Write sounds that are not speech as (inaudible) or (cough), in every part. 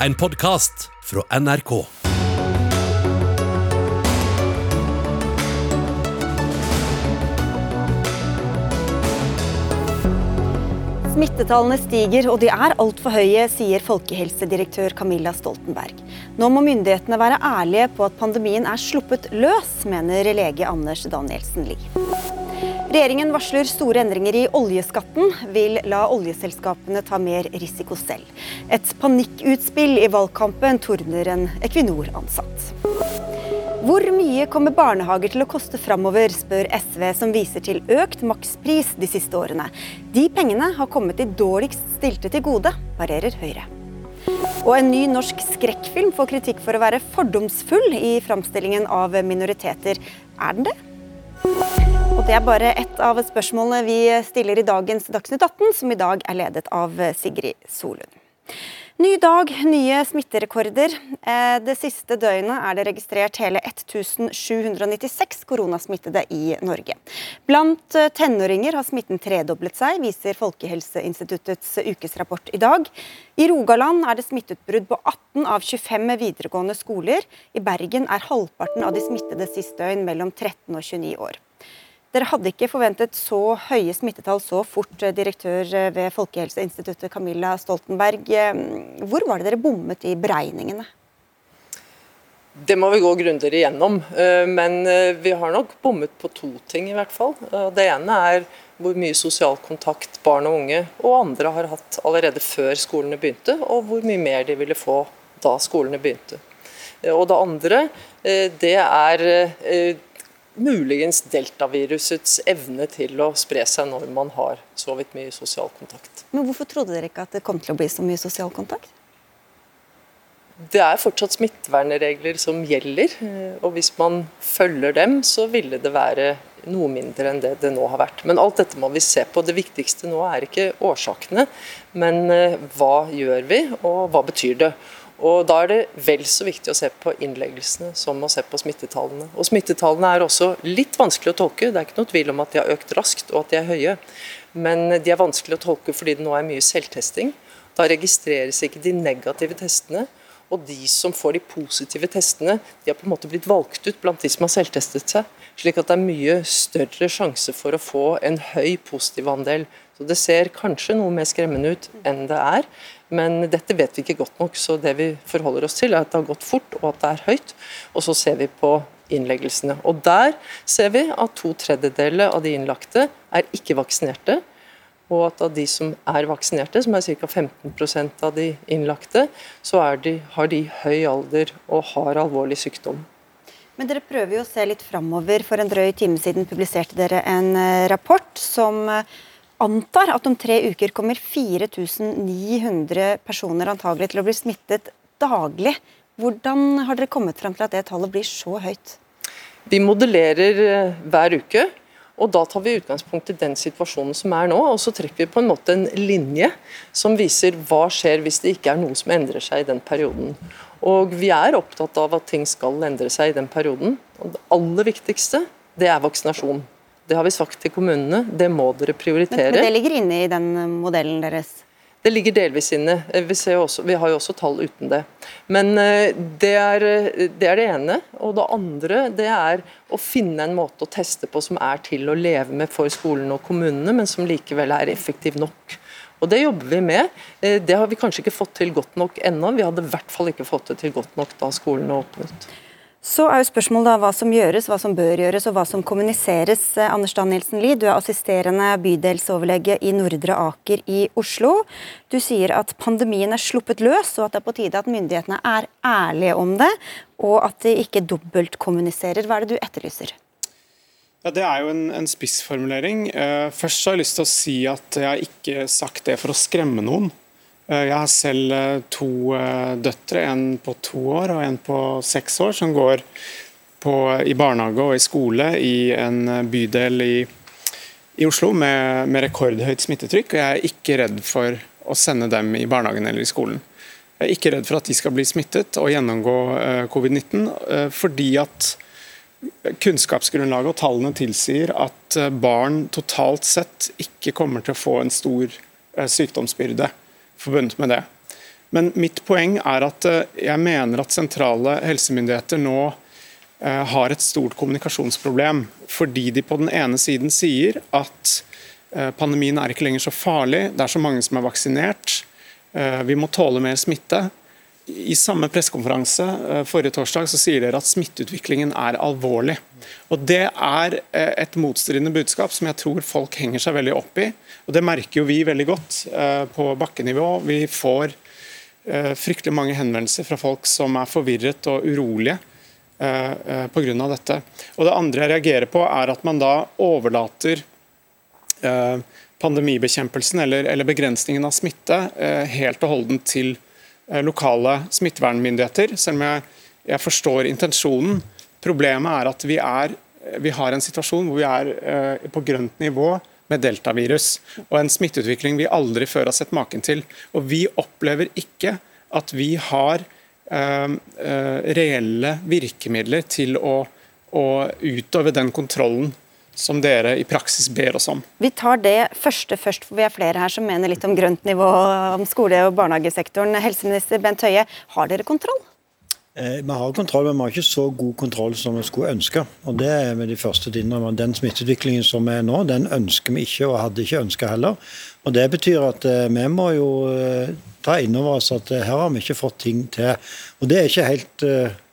En podkast fra NRK. Smittetallene stiger, og de er altfor høye, sier folkehelsedirektør Camilla Stoltenberg. Nå må myndighetene være ærlige på at pandemien er sluppet løs, mener lege Anders Danielsen Lie. Regjeringen varsler store endringer i oljeskatten, vil la oljeselskapene ta mer risiko selv. Et panikkutspill i valgkampen tordner en Equinor-ansatt. Hvor mye kommer barnehager til å koste framover, spør SV, som viser til økt makspris de siste årene. De pengene har kommet de dårligst stilte til gode, parerer Høyre. Og en ny norsk skrekkfilm får kritikk for å være fordomsfull i framstillingen av minoriteter. Er den det? Og det er bare ett av spørsmålene vi stiller i dagens Dagsnytt 18, som i dag er ledet av Sigrid Solund. Ny dag, nye smitterekorder. Eh, det siste døgnet er det registrert hele 1796 koronasmittede i Norge. Blant eh, tenåringer har smitten tredoblet seg, viser Folkehelseinstituttets ukesrapport i dag. I Rogaland er det smitteutbrudd på 18 av 25 videregående skoler. I Bergen er halvparten av de smittede sist døgn mellom 13 og 29 år. Dere hadde ikke forventet så høye smittetall så fort, eh, direktør eh, ved Folkehelseinstituttet Camilla Stoltenberg. Eh, hvor var det dere bommet i beregningene? Det må vi gå grundigere igjennom, men vi har nok bommet på to ting i hvert fall. Det ene er hvor mye sosial kontakt barn og unge og andre har hatt allerede før skolene begynte, og hvor mye mer de ville få da skolene begynte. Og det andre det er muligens deltavirusets evne til å spre seg når man har så vidt mye sosial kontakt. Men Hvorfor trodde dere ikke at det kom til å bli så mye sosial kontakt? Det er fortsatt smittevernregler som gjelder, og hvis man følger dem, så ville det være noe mindre enn det det nå har vært. Men alt dette må vi se på. Det viktigste nå er ikke årsakene, men eh, hva gjør vi, og hva betyr det. Og Da er det vel så viktig å se på innleggelsene som å se på smittetallene. Og Smittetallene er også litt vanskelig å tolke. Det er ikke noe tvil om at de har økt raskt og at de er høye. Men de er vanskelig å tolke fordi det nå er mye selvtesting. Da registreres ikke de negative testene. Og de som får de positive testene, de har på en måte blitt valgt ut blant de som har selvtestet seg. Slik at det er mye større sjanse for å få en høy positiv andel. Så Det ser kanskje noe mer skremmende ut enn det er. Men dette vet vi ikke godt nok, så det vi forholder oss til er at det har gått fort og at det er høyt. Og så ser vi på innleggelsene. Og Der ser vi at to tredjedeler av de innlagte er ikke vaksinerte. Og at av de som er vaksinerte, som er ca. 15% av de innlagte, så de, har de høy alder og har alvorlig sykdom. Men dere prøver jo å se litt framover. For en drøy time siden publiserte dere en eh, rapport som eh, antar at om tre uker kommer 4900 personer antagelig til å bli smittet daglig. Hvordan har dere kommet frem til at det tallet blir så høyt? Vi modellerer eh, hver uke. Og Da tar vi utgangspunkt i den situasjonen som er nå, og så trekker vi på en måte en linje som viser hva skjer hvis det ikke er noe som endrer seg i den perioden. Og Vi er opptatt av at ting skal endre seg i den perioden. Og Det aller viktigste det er vaksinasjon. Det har vi sagt til kommunene, det må dere prioritere. Men, men det ligger inne i den modellen deres? Det ligger delvis inne. Vi, også, vi, har jo også tall uten det. Men eh, det er, det er, det ene. Og det andre det er å finne en måte å teste på som er til å leve med for skolene og kommunene, men som likevel er effektiv nok. Og Det jobber vi med. Eh, det har vi kanskje ikke fått til godt nok ennå. Vi hadde i hvert fall ikke fått det til godt nok da skolene åpnet. Så er jo spørsmålet da hva som gjøres, hva som bør gjøres og hva som kommuniseres. Eh, Anders Danielsen Lie, du er assisterende bydelsoverlege i Nordre Aker i Oslo. Du sier at pandemien er sluppet løs, og at det er på tide at myndighetene er ærlige om det, og at de ikke dobbeltkommuniserer. Hva er det du etterlyser? Ja, Det er jo en, en spissformulering. Eh, først har jeg lyst til å si at jeg har ikke sagt det for å skremme noen. Eh, jeg har selv eh, to eh, døtre, en på to år og en på seks år, som går på, i barnehage og i skole i en bydel i, i Oslo med, med, rekordhøyt smittetrykk. og Jeg er ikke redd for å sende dem i barnehagen eller i skolen. Jeg er ikke redd for at de skal bli smittet og gjennomgå covid-19, fordi at kunnskapsgrunnlaget og tallene tilsier at barn totalt sett ikke kommer til å få en stor sykdomsbyrde forbundet med det. Men mitt poeng er at eh, jeg mener at sentrale helsemyndigheter nå eh, har et stort kommunikasjonsproblem. Fordi de på den ene siden sier at eh, pandemien er ikke lenger så farlig, det er så mange som er vaksinert, vi må tåle mer smitte. I samme pressekonferanse forrige torsdag så sier dere at smitteutviklingen er alvorlig. Og Det er et motstridende budskap som jeg tror folk henger seg veldig opp i. Og Det merker jo vi veldig godt på bakkenivå. Vi får Eh, fryktelig mange henvendelser fra folk som er forvirret og urolige eh, eh, pga. dette. Og Det andre jeg reagerer på, er at man da overlater pandemibekjempelsen eller, eller begrensningen av smitte helt og holdent til lokale smittevernmyndigheter, selv om jeg, jeg, forstår intensjonen. Problemet er at vi, er, vi har en situasjon hvor vi er på grønt nivå med deltavirus. Og en smitteutvikling vi aldri før har sett maken til. Og vi opplever ikke at vi har uh, reelle virkemidler til å, å utøve den kontrollen som dere i praksis ber oss om. Vi tar det første først, for vi er flere her som mener litt om grønt nivå om skole- og barnehagesektoren. Helseminister Bent Høie, har dere kontroll? Eh, vi har kontroll, men vi har ikke så god kontroll som vi skulle ønske. Og Det er vi de første til å Den smitteutviklingen som er nå, den ønsker vi ikke, og hadde ikke ønska heller. Og Det betyr at eh, vi må jo eh, ta inn over oss at her har vi ikke fått ting til. Og Det er ikke helt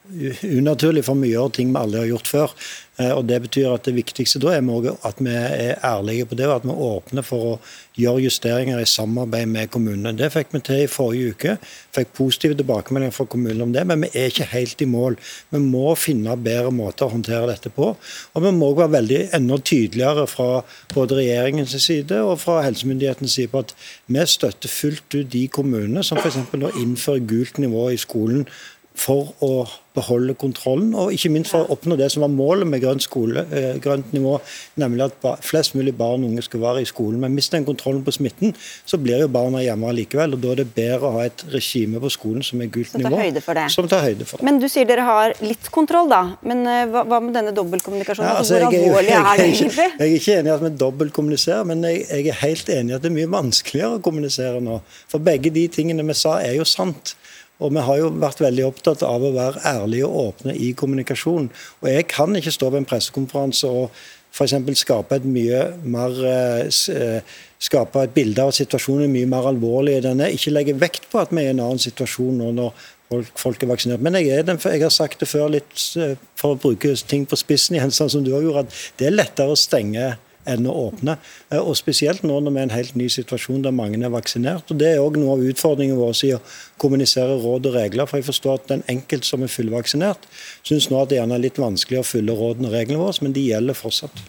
unaturlig, for vi gjør ting vi aldri har gjort før. Eh, og Det betyr at det viktigste da er at vi er ærlige på det, og at vi åpner for å gjøre justeringer i samarbeid med kommunene. Det fikk vi til i forrige uke. Fikk positive tilbakemeldinger fra kommunene om det, men vi er ikke helt i mål. Vi må finne bedre måter å håndtere dette på. Og vi må være veldig enda tydeligere fra både regjeringens side og fra helsemyndighetens side på at vi støtter fullt ut de kommunene som f.eks. nå innfører gult nivå i skolen for å beholde kontrollen, og ikke minst for å oppnå det som var målet med grønt, skole, eh, grønt nivå, nemlig at flest mulig barn og unge skal være i skolen. Men mister en kontrollen på smitten, så blir jo barna hjemme likevel. og Da er det bedre å ha et regime på skolen som er gult nivå. Som tar høyde for det. Men du sier dere har litt kontroll, da. Men hva, hva, med denne dobbeltkommunikasjonen? Ja, altså, Hvor alvorlig er, det egentlig? Jeg er ikke enig i at vi dobbeltkommuniserer, men jeg, jeg er helt enig i at det er mye vanskeligere å kommunisere nå. For begge de tingene vi sa, er jo sant. Og vi har jo vært veldig opptatt av å være ærlige og åpne i kommunikasjon. Og jeg kan ikke stå ved en pressekonferanse og f.eks. skape et mye mer eh, eh, skape et bilde av at situasjonen er mye mer alvorlig enn er. Ikke legge vekt på at vi er i en annen situasjon nå når folk, folk er vaksinert. Men jeg, er den, jeg, har sagt det før, litt eh, for å bruke ting på spissen igjen, sånn som du har gjort, at det er lettere å stenge enn å åpne. Eh, og Spesielt nå når vi er i en helt ny situasjon der mange er vaksinert. og Det er òg noe av utfordringen vår i å kommunisere råd og regler. For jeg forstår at den enkelte som er fullvaksinert, syns nå at det gjerne er litt vanskelig å følge rådene og reglene våre, men de gjelder fortsatt.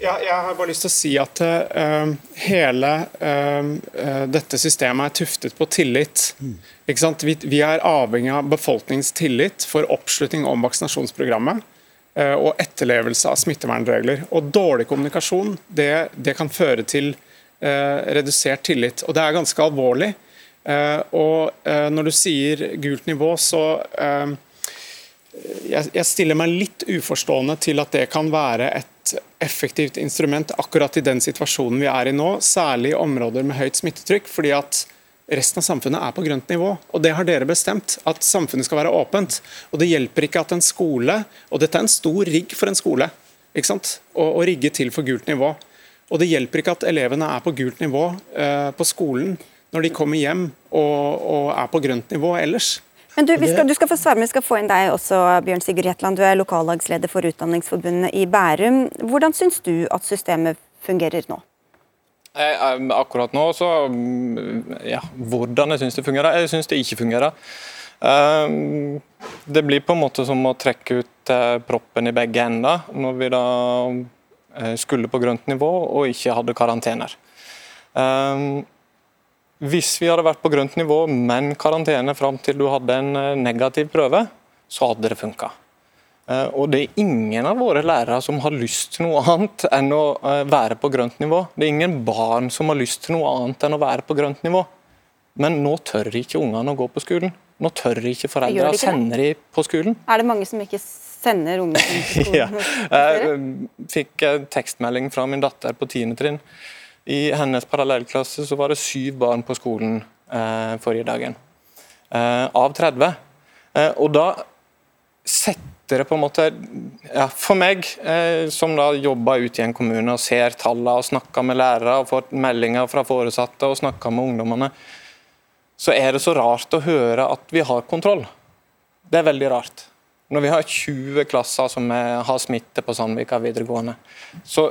Ja, jeg har bare lyst til å si at uh, hele uh, dette systemet er tuftet på tillit. Mm. Vi, vi, er avhengig av befolkningens tillit for oppslutning om vaksinasjonsprogrammet. Eh, og etterlevelse av smittevernregler. Og Dårlig kommunikasjon det, det kan føre til eh, redusert tillit. og Det er ganske alvorlig. Eh, og eh, Når du sier gult nivå, så eh, jeg, jeg, stiller meg litt uforstående til at det kan være et effektivt instrument akkurat i den situasjonen vi er i nå, særlig i områder med høyt smittetrykk. fordi at Resten av samfunnet er på grønt nivå, og det har dere bestemt. At samfunnet skal være åpent. Og Det hjelper ikke at en skole Og dette er en stor rigg for en skole. ikke sant? Å, å rigge til for gult nivå. Og det hjelper ikke at elevene er på gult nivå eh, på skolen når de kommer hjem og, og er på grønt nivå ellers. Men du, skal, du, skal, få svare, men vi skal få inn deg også, Bjørn Sigurd Hetland. Du er lokallagsleder for Utdanningsforbundet i Bærum. Hvordan syns du at systemet fungerer nå? Akkurat nå så ja, Hvordan jeg syns det fungerer? Jeg syns det ikke fungerer. Det blir på en måte som å trekke ut eh, proppen i begge ender, når vi da eh, skulle på grønt nivå og ikke hadde karantener. Hvis vi hadde vært på grønt nivå, men karantene fram til du hadde en eh, negativ prøve, så hadde det funka. Eh, og det er ingen av våre lærere som har lyst til noe annet enn å eh, være på grønt nivå. Det er ingen barn som har lyst til noe annet enn å være på grønt nivå. Men nå tør ikke ungene å gå på skolen. Nå tør ikke foreldre å sende dem på skolen. Er det mange som ikke sender ungene på (laughs) skolen? ja. Jeg fikk tekstmelding fra min datter på 10. trinn. I hennes parallellklasse så var det syv barn på skolen eh, forrige dagen. Eh, av 30. Eh, og da setter det på en måte ja, For meg, eh, som da jobber ute i en kommune og ser tallene og snakker med lærere og får meldinger fra foresatte og snakker med ungdommene, så er det så rart å høre at vi har kontroll. Det er veldig rart. Når vi har 20 klasser som har smitte på Sandvika videregående, så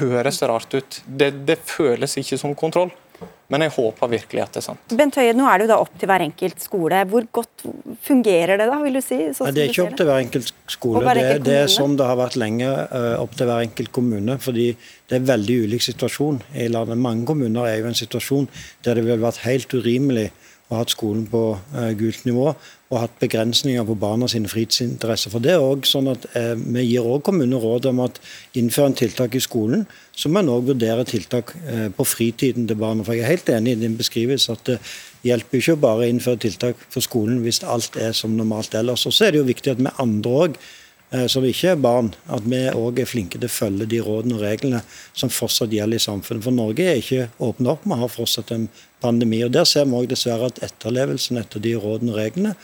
høres det rart ut. Det, det føles ikke som kontroll. Men jeg håper virkelig at det er sant. Bent Høie, nå er det jo da opp til hver enkelt skole. Hvor godt fungerer det da, vil du si? Sånn det er ikke opp til hver enkelt skole. Hver enkelt det, det, er sånn det har vært lenge, uh, opp til hver enkelt kommune. Fordi det er veldig ulik situasjon i landet. Mange kommuner er jo i en situasjon der det ville vært helt urimelig å hatt skolen på eh, gult nivå og hatt begrensninger på barna sine fritidsinteresser. For det er også sånn at eh, Vi gir også kommunene råd om at innfører en tiltak i skolen, så må en òg vurdere tiltak eh, på fritiden til barna. For Jeg er helt enig i din beskrivelse at det hjelper ikke å bare innføre tiltak for skolen hvis alt er som normalt ellers. Og så er det jo viktig at vi andre eh, som ikke er barn, at vi òg er flinke til å følge de rådene og reglene som fortsatt gjelder i samfunnet. For Norge er ikke åpnet opp, vi har fortsatt en pandemi. og Der ser vi også dessverre at etterlevelsen etter de rådene og reglene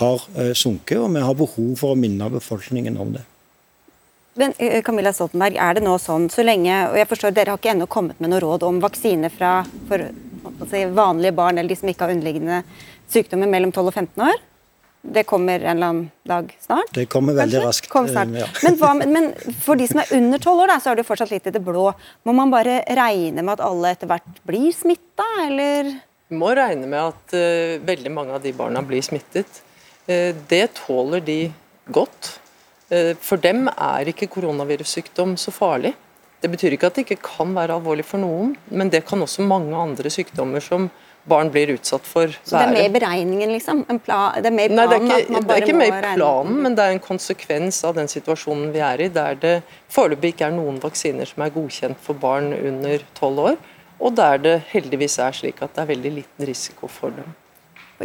har eh, sunket, og vi har behov for å minne befolkningen om det. Men eh, Camilla Stoltenberg, er det nå sånn, så lenge, og jeg forstår Dere har ikke ennå kommet med noe råd om vaksine fra for, si, vanlige barn eller de som ikke har underliggende sykdommer mellom 12 og 15 år? Det kommer en eller annen dag snart? Det kommer veldig raskt. Kom snart. Ja. Men, hva, men, for de som er under 12 år, da, så er det jo fortsatt litt i det blå. Må man bare regne med at alle etter hvert blir smitta, eller? Vi må regne med at uh, veldig mange av de barna blir smittet. Uh, det tåler de godt. Uh, for dem er ikke koronavirussykdom så farlig. Det betyr ikke at det ikke kan være alvorlig for noen, men det kan også mange andre sykdommer som barn blir utsatt for. Så det er med i beregningen, liksom? Plan, det er med i planen? Nei, det er ikke, det er ikke med i planen, men det er en konsekvens av den situasjonen vi er i, der det foreløpig ikke er noen vaksiner som er godkjent for barn under tolv år, og der det heldigvis er slik at det er veldig liten risiko for dem.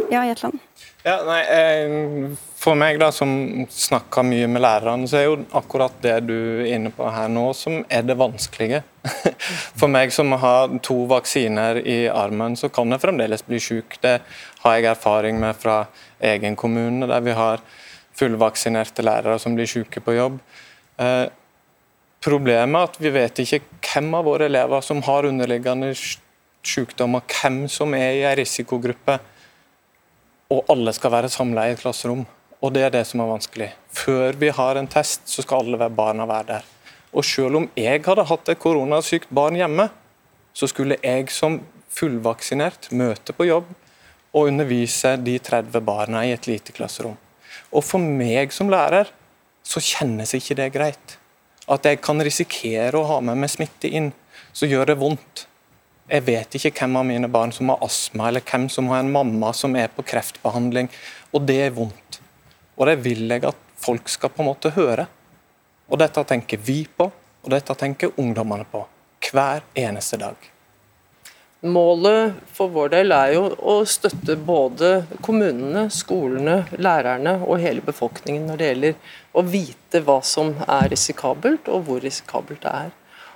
Ja, Jetland? Ja, nei, eh, For meg da, som snakker mye med lærerne, så er jo akkurat det du er inne på her nå, som er det vanskelige. (laughs) For meg som har to vaksiner i armen, så kan jeg fremdeles bli syk. Det har jeg erfaring med fra egen kommune, der vi har fullvaksinerte lærere som blir syke på jobb. Eh, problemet er at vi vet ikke hvem av våre elever som har underliggende sykdommer, hvem som er i en risikogruppe og alle skal være samla i et klasserom. Og det er det som er vanskelig. Før vi har en test, så skal alle barna være der. Og selv om jeg hadde hatt et koronasykt barn hjemme, så skulle jeg som fullvaksinert møte på jobb og undervise de 30 barna i et lite klasserom. Og for meg som lærer så kjennes ikke det greit. At jeg kan risikere å ha med meg smitte inn, så gjør det vondt. Jeg vet ikke hvem av mine barn som har astma, eller hvem som har en mamma som er på kreftbehandling. Og det er vondt. Og det vil jeg at folk skal på en måte høre. Og dette tenker vi på, og dette tenker ungdommene på. Hver eneste dag. Målet for vår del er jo å støtte både kommunene, skolene, lærerne og hele befolkningen når det gjelder å vite hva som er risikabelt, og hvor risikabelt det er.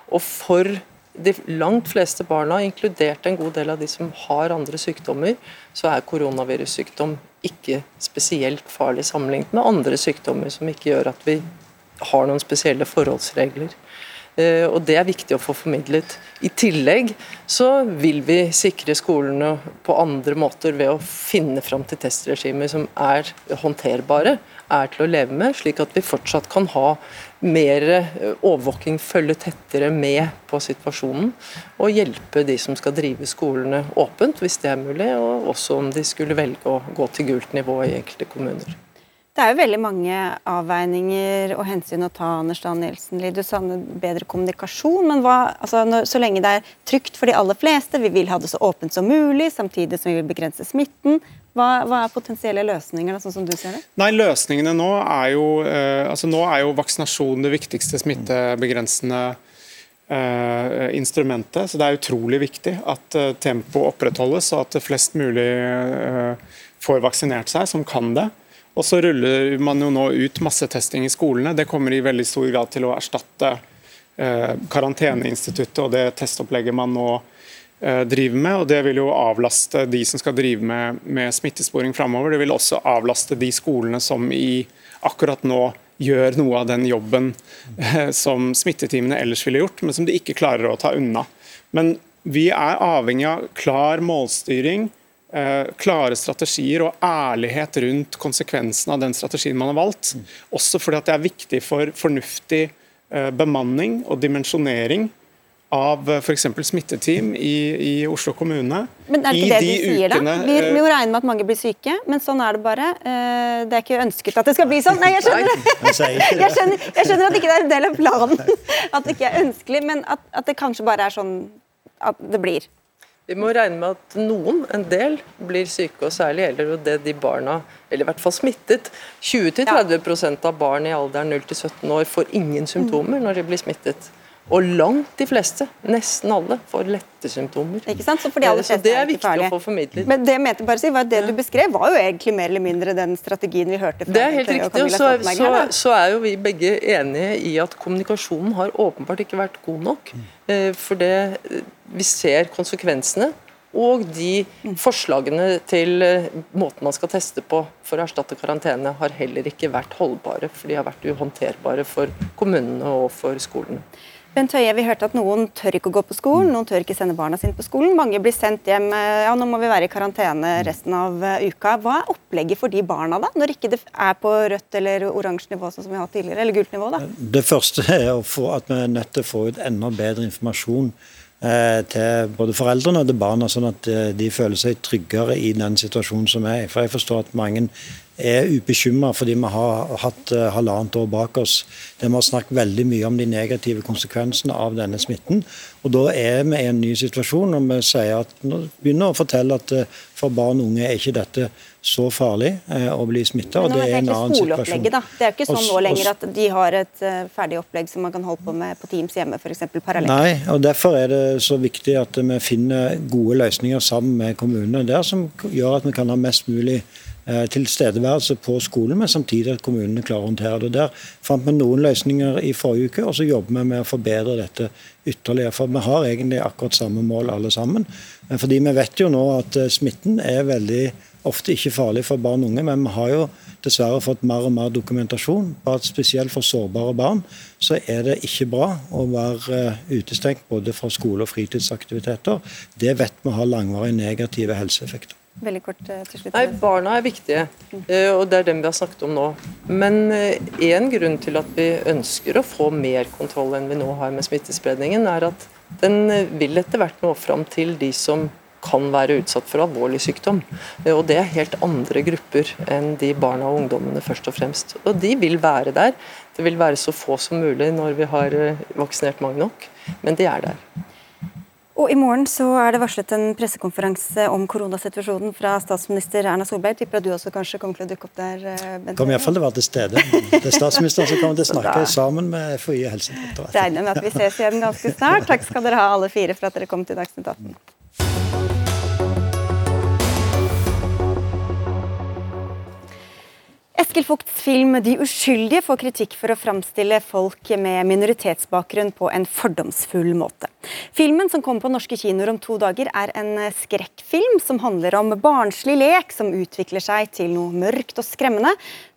Og for de langt fleste barna, inkludert en god del av de som har andre sykdommer, så er koronavirussykdom ikke spesielt farlig sammenlignet med andre sykdommer som ikke gjør at vi har noen spesielle forholdsregler. Eh, og Det er viktig å få formidlet. I tillegg så vil vi sikre skolene på andre måter ved å finne fram til testregimer som er håndterbare, er til å leve med, slik at vi fortsatt kan ha mer eh, overvåking, følge tettere med på situasjonen. Og hjelpe de som skal drive skolene åpent, hvis det er mulig. Og også om de skulle velge å gå til gult nivå i enkelte kommuner. Det er jo veldig mange avveininger og hensyn å ta, Anders Danielsen. Du savner bedre kommunikasjon, men hva, altså, når, så lenge det er trygt for de aller fleste, vi vil ha det så åpent som mulig, samtidig som vi vil begrense smitten. Hva, hva er potensielle løsninger, sånn som du ser det? Nei, løsningene Nå er jo, eh, altså, nå er jo vaksinasjon det viktigste smittebegrensende eh, instrumentet. Så det er utrolig viktig at eh, tempoet opprettholdes, og at flest mulig uh, får vaksinert seg som kan det. Og så ruller man jo nå ut massetesting i skolene. Det kommer i veldig stor grad til å erstatte eh, karanteneinstituttet og det testopplegget man nå driver med. og Det vil jo avlaste de som skal drive med, med smittesporing framover. Det vil også avlaste de skolene som i akkurat nå gjør noe av den jobben som smitteteamene ellers ville gjort, men som de ikke klarer å ta unna. Men vi er avhengig av klar målstyring, Eh, klare strategier og ærlighet rundt konsekvensene av den strategien man har valgt. Også fordi det er viktig for fornuftig eh, bemanning og dimensjonering av eh, f.eks. smitteteam i, i, Oslo kommune. Men er det ikke det de sier, ukene, da? Vi, vi må regne med at mange blir syke, men sånn er det bare. Det er ikke ønsket at det skal bli sånn. Nei, jeg skjønner det! Jeg skjønner, jeg skjønner at ikke det er en del av planen, (laughs) at det ikke er ønskelig, men at, at det kanskje bare er sånn at det blir. Vi må regne med at noen, en del, blir syke, og særlig gjelder det de barna, eller i hvert fall smittet. 20-30 av barn i alderen 0-17 år får ingen symptomer når de blir smittet. Og langt de fleste, nesten alle, får lette symptomer. Ikke sant? Så, de så det er, er viktig farlig. å få formidlet. Men det mente bare si, var det du beskrev, var jo egentlig mer eller mindre den strategien vi hørte fra Det er helt riktig. og så, så, så, er jo vi begge enige i at kommunikasjonen har åpenbart ikke vært god nok. Eh, for det, eh, vi ser konsekvensene. Og de forslagene til eh, måten man skal teste på for å erstatte karantene, har heller ikke vært holdbare, for de har vært uhåndterbare for kommunene og for skolene. Bent Høie, vi hørte at Noen tør ikke å gå på skolen, noen tør ikke sende barna sine på skolen. Mange blir sendt hjem ja, nå må vi være i karantene resten av eh, uka. Hva er opplegget for de barna, da, når ikke det er på rødt eller oransje nivå, sånn som vi har tidligere, eller gult nivå? da? Det første er at vi er nødt til å få ut enda bedre informasjon eh, til både foreldrene og til barna, sånn at eh, de føler seg tryggere i den situasjonen som er. For jeg forstår at mange er ubekymra fordi vi har hatt uh, halvannet år bak oss der vi har snakket veldig mye om de negative konsekvensene av denne smitten. Og Da er vi i en ny situasjon og vi sier at, begynner å fortelle at uh, for barn og unge er ikke dette så farlig uh, å bli smitta. Det er en annen situasjon. Da. Det er ikke sånn nå lenger at de har et ferdig opplegg som man kan holde på med på Teams hjemme f.eks. parallelt. Nei, og derfor er det så viktig at vi finner gode løsninger sammen med kommunene der som gjør at vi kan ha mest mulig Eh, tilstedeværelse på skolen, men samtidig at kommunene klarer å håndtere det. Der fant vi noen løsninger i forrige uke, og så jobber vi med å forbedre dette ytterligere. For vi har egentlig akkurat samme mål alle sammen. Fordi vi vet jo nå at eh, smitten er veldig ofte ikke farlig for barn og unge, men vi har jo dessverre fått mer og mer dokumentasjon på at spesielt for sårbare barn så er det ikke bra å være eh, utestengt både fra skole og fritidsaktiviteter. Det vet vi har langvarige negative helseeffekter. Veldig kort eh, til slutt. Nei, Barna er viktige, eh, og det er dem vi har snakket om nå. Men én eh, grunn til at vi ønsker å få mer kontroll enn vi nå har med smittespredningen, er at den vil etter hvert nå fram til de som kan være utsatt for alvorlig sykdom. Og Det er helt andre grupper enn de barna og ungdommene først og fremst. Og de vil være der. Det vil være så få som mulig når vi har vaksinert mange nok, men de er der. Og I morgen så er det varslet en pressekonferanse om koronasituasjonen fra statsminister Erna Solberg. Tipper at du også kanskje kommer til å dukke opp der? Bente? Bent kommer iallfall til å være til stede. Det er statsministeren som kommer til å snakke sammen med FHI og Helsedirektoratet. Regner med at vi ses igjen ganske snart. Takk skal dere ha alle fire for at dere kom til Dagsnytt 18. Eskil Vogts film 'De uskyldige' får kritikk for å framstille folk med minoritetsbakgrunn på en fordomsfull måte. Filmen som kommer på norske kinoer om to dager, er en skrekkfilm som handler om barnslig lek som utvikler seg til noe mørkt og skremmende.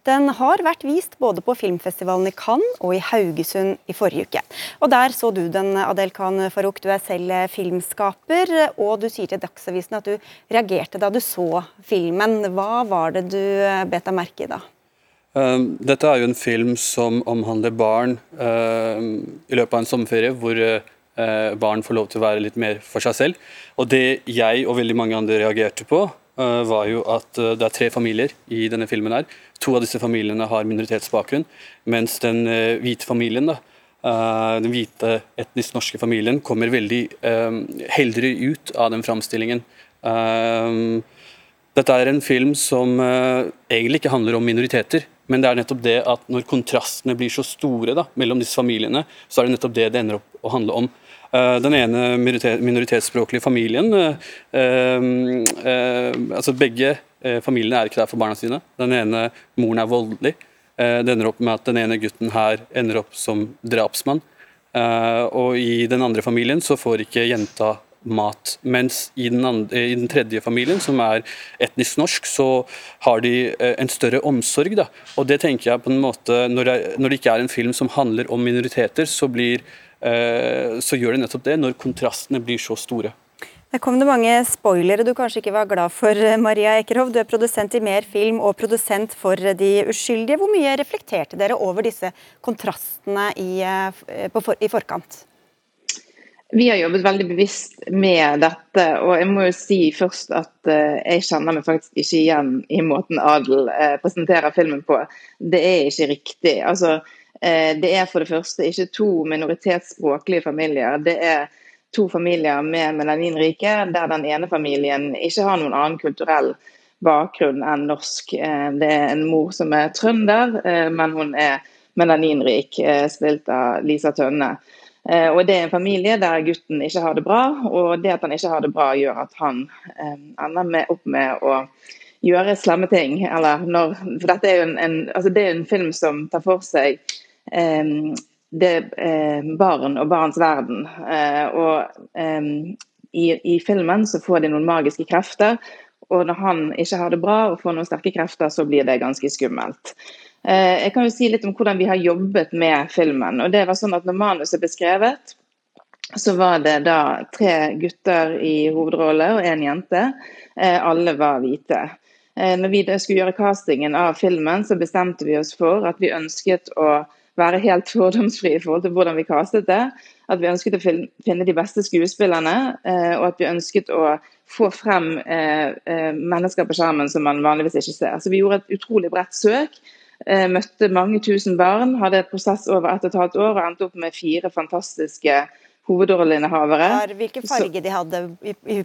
Den har vært vist både på filmfestivalen i Cannes og i Haugesund i forrige uke. Og Der så du den, Adel Khan Farouk. Du er selv filmskaper, og du sier til Dagsavisen at du reagerte da du så filmen. Hva var det du bet deg merke i da? Um, dette er jo en film som omhandler barn um, i løpet av en sommerferie, hvor uh, barn får lov til å være litt mer for seg selv. Og Det jeg og veldig mange andre reagerte på, uh, var jo at uh, det er tre familier i denne filmen. her. To av disse familiene har minoritetsbakgrunn, mens den hvite familien, da, den hvite etnisk norske familien, kommer veldig um, heldigere ut av den framstillingen. Dette er en film som egentlig ikke handler om minoriteter, men det er nettopp det at når kontrastene blir så store da, mellom disse familiene, så er det nettopp det det ender opp å handle om. Uh, den ene minoritetsspråklige familien uh, uh, altså Begge familiene er ikke der for barna sine. Den ene moren er voldelig. det ender opp med at den ene gutten her ender opp som drapsmann. og i den andre familien så får ikke jenta mat. Mens i den, andre, i den, tredje familien, som er etnisk norsk, så har de eh, en større omsorg. Da. Og det tenker jeg på en måte, når det, når det ikke er en film som handler om minoriteter, så, blir, eh, så gjør det nettopp det, når kontrastene blir så store. Der kom det mange spoilere du kanskje ikke var glad for, Maria Ekerhov. Du er produsent i Mer Film og produsent for De uskyldige. Hvor mye reflekterte dere over disse kontrastene i, eh, for, i forkant? Vi har jobbet veldig bevisst med dette, og jeg må jo si først at uh, jeg kjenner meg faktisk ikke igjen i måten Adel uh, presenterer filmen på. Det er ikke riktig. Altså, uh, det er for det første ikke to minoritetsspråklige familier. Det er to familier med melaninrike, der den ene familien ikke har noen annen kulturell bakgrunn enn norsk. Det er en mor som er trønder, men hun er melaninrik, spilt av Lisa Tønne. Eh, og Det er en familie der gutten ikke har det bra, og det at han ikke har det bra, gjør at han eh, ender med, opp med å gjøre slemme ting. Når, for dette er jo en, en, altså det er en film som tar for seg eh, det, eh, barn og barns verden. Eh, og eh, i, i, filmen så får de noen magiske krefter, og når han ikke har det bra og får noen sterke krefter, så blir det ganske skummelt. Eh, jeg kan jo si litt om hvordan vi har jobbet med filmen. og det var sånn at Når manuset ble skrevet, så var det da tre gutter i hovedrolle og én jente. Eh, alle var hvite. Eh, når vi skulle gjøre castingen av filmen, så bestemte vi oss for at vi ønsket å være helt (laughs) fordomsfri i forhold til hvordan vi castet det. At vi ønsket å finne de beste skuespillerne, og at vi ønsket å få frem mennesker på skjermen som man vanligvis ikke ser. Så vi gjorde et utrolig bredt søk møtte mange tusen barn, hadde et prosess over ett og et halvt år og endte opp med fire fantastiske hovedrolleinnehavere. Hvilken farge de hadde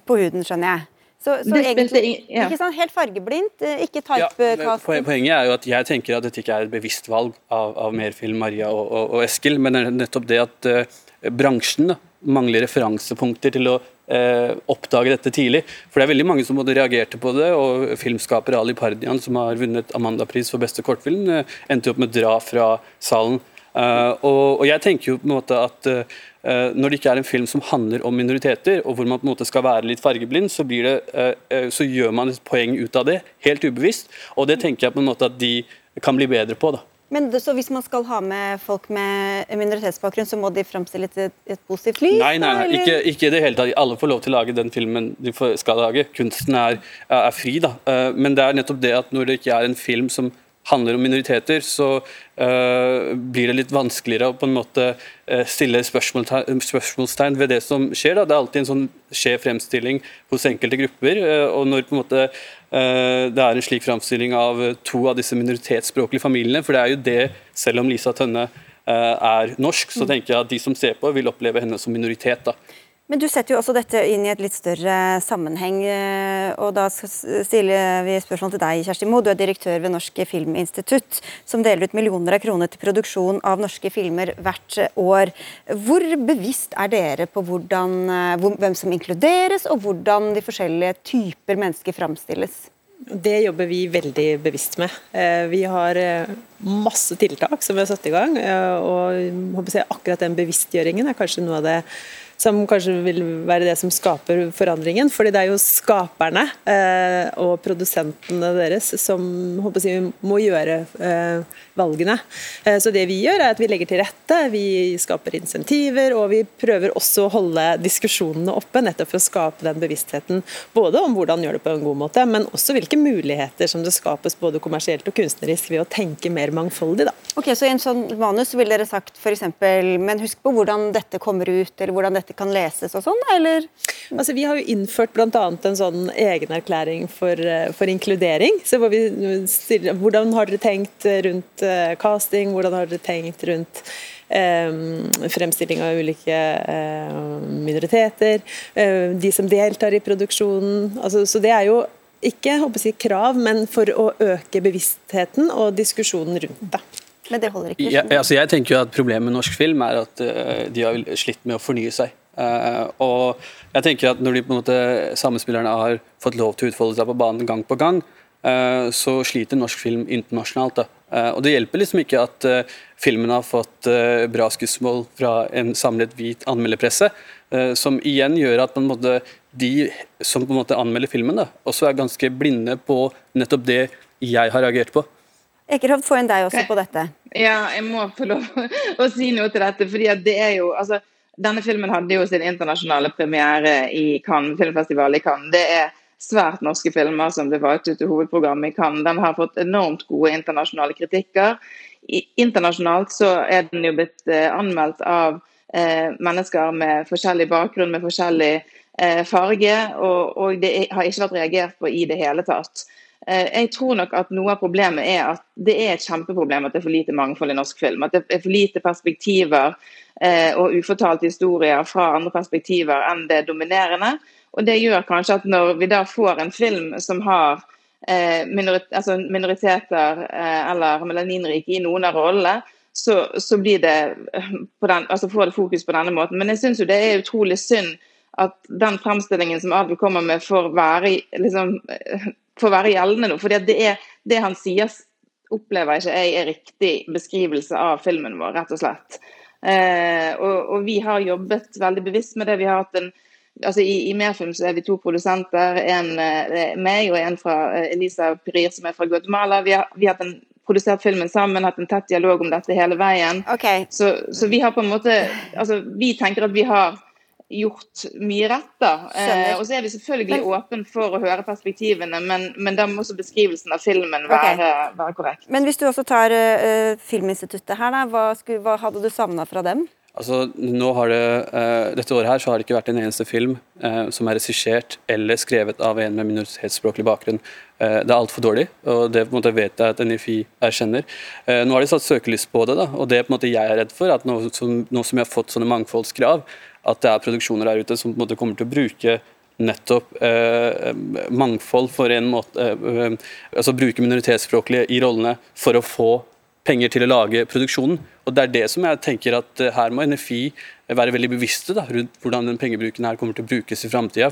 på huden, skjønner jeg. Så, så egentlig ja. ikke sånn helt fargeblindt, eh, ikke typecasting. Ja, poenget er jo at jeg tenker at dette ikke er et bevisst valg av, av Merfilm, Maria og, og, og, Eskil, men det er nettopp det at uh, bransjen da, mangler referansepunkter til å eh, oppdage dette tidlig. For det er veldig mange som både reagerte på det, og filmskaper Ali Pardian, som har vunnet Amanda-pris for beste kortfilm, eh, endte opp med dra fra salen. Eh, og, og, jeg tenker jo på en måte at uh, når det ikke er en film som handler om minoriteter, og hvor man på en måte skal være litt fargeblind, så, det, uh, så gjør man et poeng ut av det, helt ubevisst. Og det tenker jeg på en måte at de kan bli bedre på. da. Men det, så Hvis man skal ha med folk med minoritetsbakgrunn, så må de framstilles i et, et, positivt lys? Nei, nei, nei ikke, ikke, i det hele tatt. Alle får lov til å lage den filmen de skal lage. Kunsten er, er fri. da. Eh, men det er nettopp det at når det ikke er en film som handler om minoriteter, så uh, blir det litt vanskeligere å på en måte uh, stille spørsmålstegn, spørsmålstegn, ved det som skjer. Da. Det er alltid en sånn skjev fremstilling hos enkelte grupper. Og når på en måte det er en slik fremstilling av to av disse minoritetsspråklige familiene, for det er jo det, selv om Lisa Tønne er norsk, så tenker jeg at de som ser på, vil oppleve henne som minoritet. da. Men du setter jo også dette inn i et litt større sammenheng. Eh, og Da stiller vi spørsmål til deg, Kjersti Moe. Du er direktør ved Norsk Filminstitutt, som deler ut millioner av kroner til produksjon av norske filmer hvert år. Hvor bevisst er dere på hvordan, eh, hvem som inkluderes, og hvordan de forskjellige typer mennesker framstilles? Det jobber vi veldig bevisst med. Eh, vi har masse tiltak som vi har satt i gang. og Akkurat den bevisstgjøringen er kanskje noe av det som kanskje vil være det som skaper forandringen. fordi det er jo skaperne eh, og produsentene deres som håper jeg, må gjøre eh, valgene. Eh, så det vi gjør er at vi legger til rette, vi skaper insentiver og vi prøver også å holde diskusjonene oppe, nettopp for å skape den bevisstheten. Både om hvordan gjøre det på en god måte, men også hvilke muligheter som det skapes både kommersielt og kunstnerisk ved å tenke mer mangfoldig. Da. Ok, Så i en sånn manus ville dere sagt f.eks.: Men husk på hvordan dette kommer ut, eller hvordan dette kan leses og sånn, eller? Altså, vi har jo innført bl.a. en sånn egenerklæring for, eh, for inkludering. så hvor vi stiller, Hvordan har dere tenkt rundt uh, casting, hvordan har dere tenkt rundt um, fremstilling av ulike uh, minoriteter, uh, de som deltar i produksjonen. Altså, så det er jo ikke håper jeg, krav, men for å øke bevisstheten og diskusjonen rundt det. Men det holder ikke? Ja, altså jeg tenker jo at Problemet med norsk film er at de har slitt med å fornye seg. Uh, og jeg tenker at Når de på en måte samspillerne har fått lov til å utfolde seg på banen gang på gang, uh, så sliter norsk film internasjonalt. Da. og Det hjelper liksom ikke at uh, filmen har fått bra skussmål fra en samlet hvit anmelderpresse, som igjen gjør at måte, de som på en måte anmelder filmen, da, også er ganske blinde på nettopp det jeg har reagert på. Ekerhovd, få inn deg også på dette. Ja, jeg må få lov å si noe til dette. fordi det er jo, altså, Denne filmen hadde jo sin internasjonale premiere i Cannes, filmfestival i Cannes. Det er svært norske filmer som ble valgt ut til hovedprogrammet i Cannes. Den har fått enormt gode internasjonale kritikker. I, internasjonalt så er den jo blitt eh, anmeldt av eh, mennesker med forskjellig bakgrunn, med forskjellig eh, farge, og, og det har ikke vært reagert på i det hele tatt. Eh, jeg tror nok at noe av problemet er at det er et kjempeproblem at det er for lite mangfold i norsk film. At det er for lite perspektiver eh, og ufortalte historier fra andre perspektiver enn det dominerende. Og Det gjør kanskje at når vi da får en film som har eh, minorit altså minoriteter eller melaninrike i noen av rollene, så, så det den, altså får det fokus på denne måten. Men jeg syns det er utrolig synd at den fremstillingen som Adel kommer med, får være liksom, får være gjeldende nå. fordi det, er, det han sier, opplever ikke jeg er riktig beskrivelse av filmen vår, rett og slett. Eh, og, og, vi har jobbet veldig bevisst med det. Vi har hatt en altså I, i Merfilm så er vi to produsenter, en eh, meg og en fra eh, Elisa Pirir som er fra Guatemala. Vi har, vi har hatt en produsert filmen sammen, hatt en tett dialog om dette hele veien. Okay. Så, så, vi har på en måte altså Vi tenker at vi har gjort mye rett. da. Eh, og så er vi selvfølgelig men, åpen for å høre perspektivene, men, men da må også beskrivelsen av filmen være, okay. være korrekt. Men hvis du også tar uh, Filminstituttet her, da, hva, skulle, hva hadde du savna fra dem? Altså, nå har det, uh, Dette året her så har det ikke vært en eneste film uh, som er regissert eller skrevet av en med minoritetsspråklig bakgrunn. Uh, det er altfor dårlig, og det på en måte vet jeg at NFI erkjenner. nå har de satt søkelys på det, da, og det på en måte jeg er redd for, at nå som, nå som jeg har fått sånne mangfoldskrav, at det er produksjoner der ute som på en måte kommer til å bruke nettopp eh, mangfold for en måte eh, Altså bruke minoritetsspråklige i rollene for å få penger til å lage produksjonen. Og Det er det som jeg tenker at eh, her må NFI være veldig bevisste da, rundt hvordan den pengebruken her kommer til å brukes i framtida.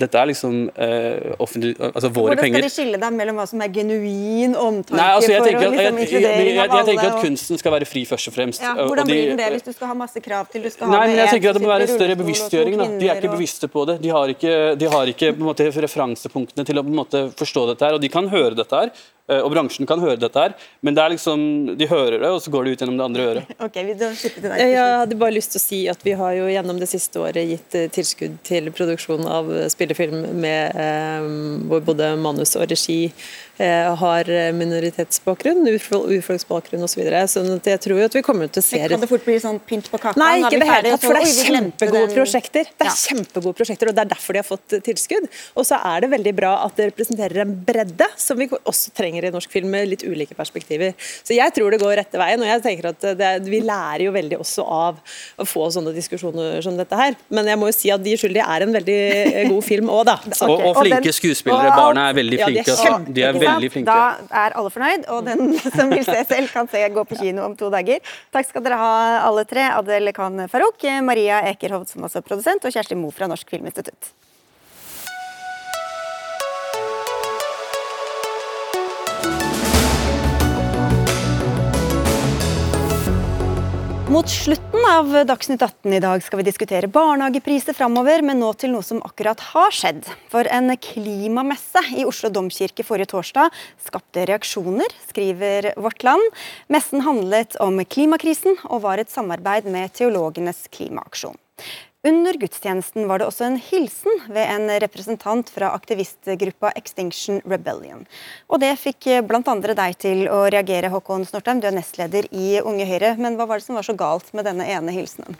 Dette er liksom eh, offentlig, altså våre Hvordan penger. Hvordan skal de skille deg mellom hva som er genuin omtanke Nei, altså jeg for tenker, at, liksom, jeg, jeg, jeg, jeg, tenker at kunsten skal være fri, først og fremst. Ja, hvordan og de, blir den det hvis du skal ha masse krav til du skal Nei, ha men jeg tenker at Det må være en større bevisstgjøring. Da. De er ikke bevisste på det. De har ikke, de har ikke på en måte, referansepunktene til å på en måte, forstå dette. her, og De kan høre dette her, eh, og bransjen kan høre dette her, men det er liksom, de hører det, og så går det ut gjennom det andre øret. (laughs) Ok, vi til deg. Jeg hadde bare lyst til å si at Vi har jo gjennom det siste året gitt eh, tilskudd til produksjon av spillefilm med, eh, hvor både manus og regi eh, har minoritetsbakgrunn, urfol urfolksbakgrunn osv. Så videre. sånn at jeg tror jo at vi kommer til å se kan det fort bli sånn pynt på kaka? Nei, ikke det hele tatt, for det er kjempegode prosjekter. Det er kjempegode prosjekter, og det er derfor de har fått eh, tilskudd. Og så er det veldig bra at det representerer en bredde, som vi også trenger i norsk film, med litt ulike perspektiver. Så jeg tror det går rette veien, og jeg tenker at det, vi lærer jo veldig også av å få sånne diskusjoner som dette her. Men jeg må jo si at De skyldige er en veldig god god film òg, da. Så, Og, og Og flinke skuespillere. og Barna er veldig Ja, de er flinke. altså. kjempe- De er veldig flinke. Da er alle fornøyd, og den (laughs) som vil se selv, kan se gå på kino om to dager. Takk skal dere ha, alle tre. Adel Khan Farouk, Maria Ekerhovd, som også er produsent, og Kjersti Moe fra Norsk Filminstitutt. Mot slutten av Dagsnytt 18 i dag skal vi diskutere barnehagepriser framover, men nå til noe som akkurat har skjedd. For en klimamesse i Oslo domkirke forrige torsdag skapte reaksjoner, skriver Vårt Land. Messen handlet om klimakrisen og var et samarbeid med Teologenes klimaaksjon. Under gudstjenesten var det også en hilsen ved en representant fra aktivistgruppa Extinction Rebellion. Og det fikk bl.a. deg til å reagere, Håkon Snortheim. Du er nestleder i Unge Høyre. Men hva var det som var så galt med denne ene hilsenen?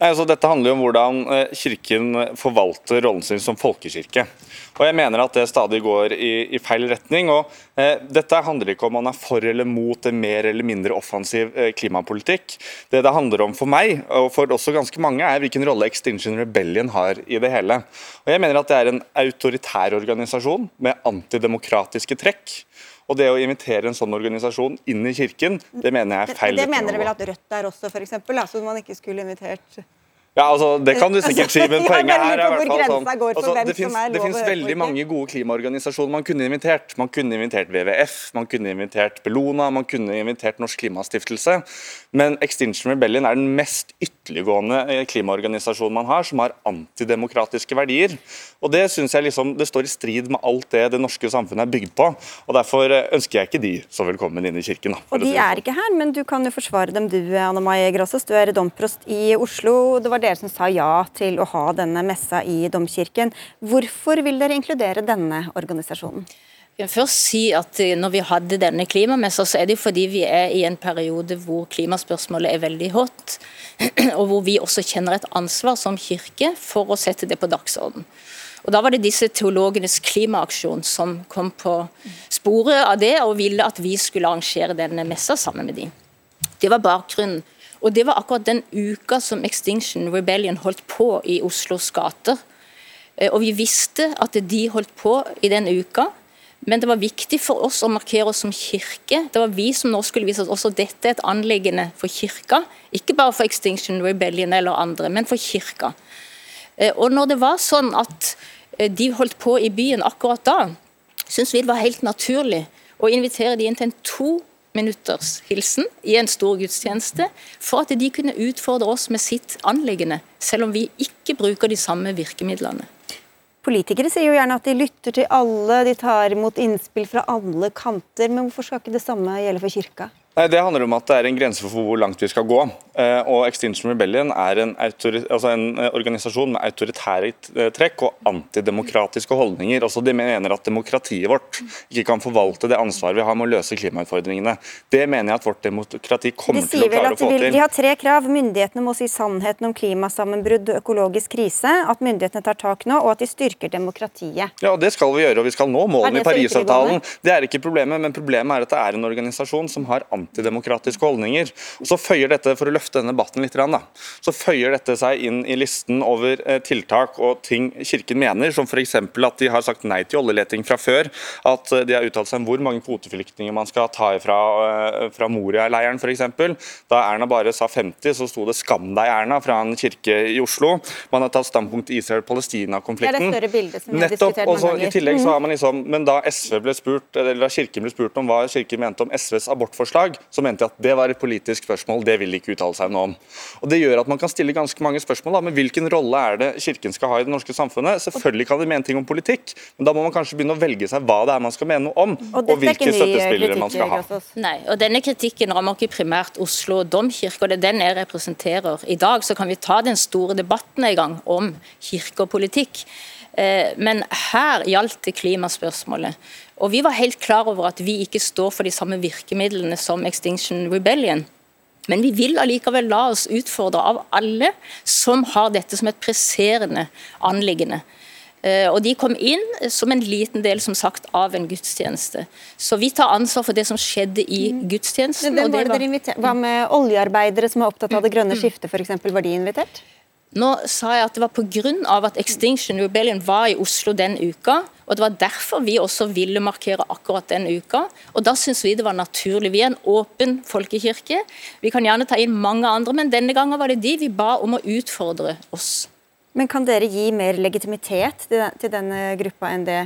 Nei, altså, dette handler jo om hvordan eh, Kirken forvalter rollen sin som folkekirke. Og jeg mener at det stadig går i, i feil retning. og eh, Dette handler ikke om man er for eller mot en mer eller mindre offensiv eh, klimapolitikk. Det det handler om for meg, og for også ganske mange, er hvilken rolle Extinction Rebellion har i det hele. Og Jeg mener at det er en autoritær organisasjon med antidemokratiske trekk. Og det å invitere en sånn organisasjon inn i kirken, det mener jeg er feil. Det det mener dere vel at Rødt er også, f.eks.? Altså man ikke skulle invitert Ja, altså, Det kan du sikkert si, men (laughs) poenget her er i hvert fall sånn altså, Det finnes, veldig mange gode klimaorganisasjoner man kunne invitert. Man kunne invitert WWF, man kunne invitert Bellona, man kunne invitert Norsk Klimastiftelse. Men Extinction Rebellion er den mest ytterliggående eh, klimaorganisasjonen man har, som har antidemokratiske verdier. Og Det synes jeg liksom, det står i strid med alt det det norske samfunnet er bygd på. og Derfor eh, ønsker jeg ikke de så velkommen inn i kirken. Da, Og de si er sånn. ikke her, men du kan jo forsvare dem du, Anne Mai Grosses. Du er domprost i Oslo. Det var dere som sa ja til å ha denne messa i domkirken. Hvorfor vil dere inkludere denne organisasjonen? Jeg vil først si at eh, Når vi hadde denne klimamessa, så er det fordi vi er i en periode hvor klimaspørsmålet er veldig hot, (clears throat) og hvor vi også kjenner et ansvar som kirke for å sette det på dagsorden. Og Da var det disse teologenes klimaaksjon som kom på sporet av det, og ville at vi skulle arrangere denne messa sammen med dem. Det var bakgrunnen. Og det var akkurat den uka som Extinction Rebellion holdt på i Oslos gater. Eh, Og vi visste at de holdt på i den uka. Men det var viktig for oss å markere oss som kirke. Det var vi som nå skulle vise at også dette er et anliggende for kirka. Ikke bare for Extinction Rebellion eller andre, men for kirka. Eh, Og når det var sånn at eh, de holdt på i byen akkurat da, syns vi det var helt naturlig å invitere de inn til en to minutters hilsen i en stor gudstjeneste, for at de kunne utfordre oss med sitt anliggende, selv om vi ikke bruker de samme virkemidlene. Politikere sier jo gjerne at de lytter til alle, de tar imot innspill fra alle kanter. Men hvorfor skal ikke det samme gjelde for kirka? Nei, Det handler om at det er en grense for hvor langt vi skal gå. Eh, og Extinction Rebellion er en, altså en eh, organisasjon med autoritære trekk og antidemokratiske holdninger. Også De mener at demokratiet vårt ikke kan forvalte det ansvaret vi har med å løse klimautfordringene. Det mener jeg at vårt demokrati kommer til å klare å få til. de har tre krav. Myndighetene må si sannheten om klimasammenbrudd og økologisk krise. At myndighetene tar tak nå, og at de styrker demokratiet. Ja, og Det skal vi gjøre, og vi skal nå målene i Parisavtalen. Det er ikke problemet, men problemet er at det er en organisasjon som har antidemokratiske holdninger. Og Så føyer dette, for å løfte denne debatten litt, da, så føyer dette seg inn i listen over eh, tiltak og ting Kirken mener, som f.eks. at de har sagt nei til oljeleting fra før, at eh, de har uttalt seg om hvor mange kvoteflyktninger man skal ta ifra eh, fra Moria-leiren f.eks. Da Erna bare sa 50, så sto det 'skam deg, Erna' fra en kirke i Oslo. Man har tatt standpunkt i Israel-Palestina-konflikten. Nettopp, og så. I tillegg så Mhm. har man liksom, men da SV ble spurt, eller da Kirken ble spurt om hva Kirken mente om SVs abortforslag, så mente de at det var et politisk spørsmål, det vil de ikke uttale seg noe om. Og Det gjør at man kan stille ganske mange spørsmål. da, men Hvilken rolle er det Kirken skal ha i det norske samfunnet? Selvfølgelig kan de mene ting om politikk, men da må man kanskje begynne å velge seg hva det er man skal mene noe om, og, er hvilke støttespillere man skal ha. Nei, og denne kritikken rammer ikke primært Oslo domkirke, og det er den jeg representerer. I dag så kan vi ta den store debatten i gang om kirke og politikk. Eh, Men her gjaldt det klimaspørsmålet. Og vi var helt klar over at vi ikke står for de samme virkemidlene som Extinction Rebellion. Men vi vil allikevel la oss utfordre av alle som har dette som et presserende anliggende. Eh, Og De kom inn som en liten del som sagt, av en gudstjeneste. Så vi tar ansvar for det som skjedde i gudstjenesten. Hvem var det dere inviterte? Hva med oljearbeidere som er opptatt av det grønne skiftet, f.eks.? Var de invitert? Nå sa jeg at det var pga. at Extinction Rebellion var i Oslo den uka. Og Det var derfor vi også ville markere akkurat den uka. og Da syns vi det var naturlig. Vi er en åpen folkekirke. Vi kan gjerne ta inn mange andre, men denne gangen var det de vi ba om å utfordre oss. Men kan dere gi mer legitimitet til denne gruppa enn det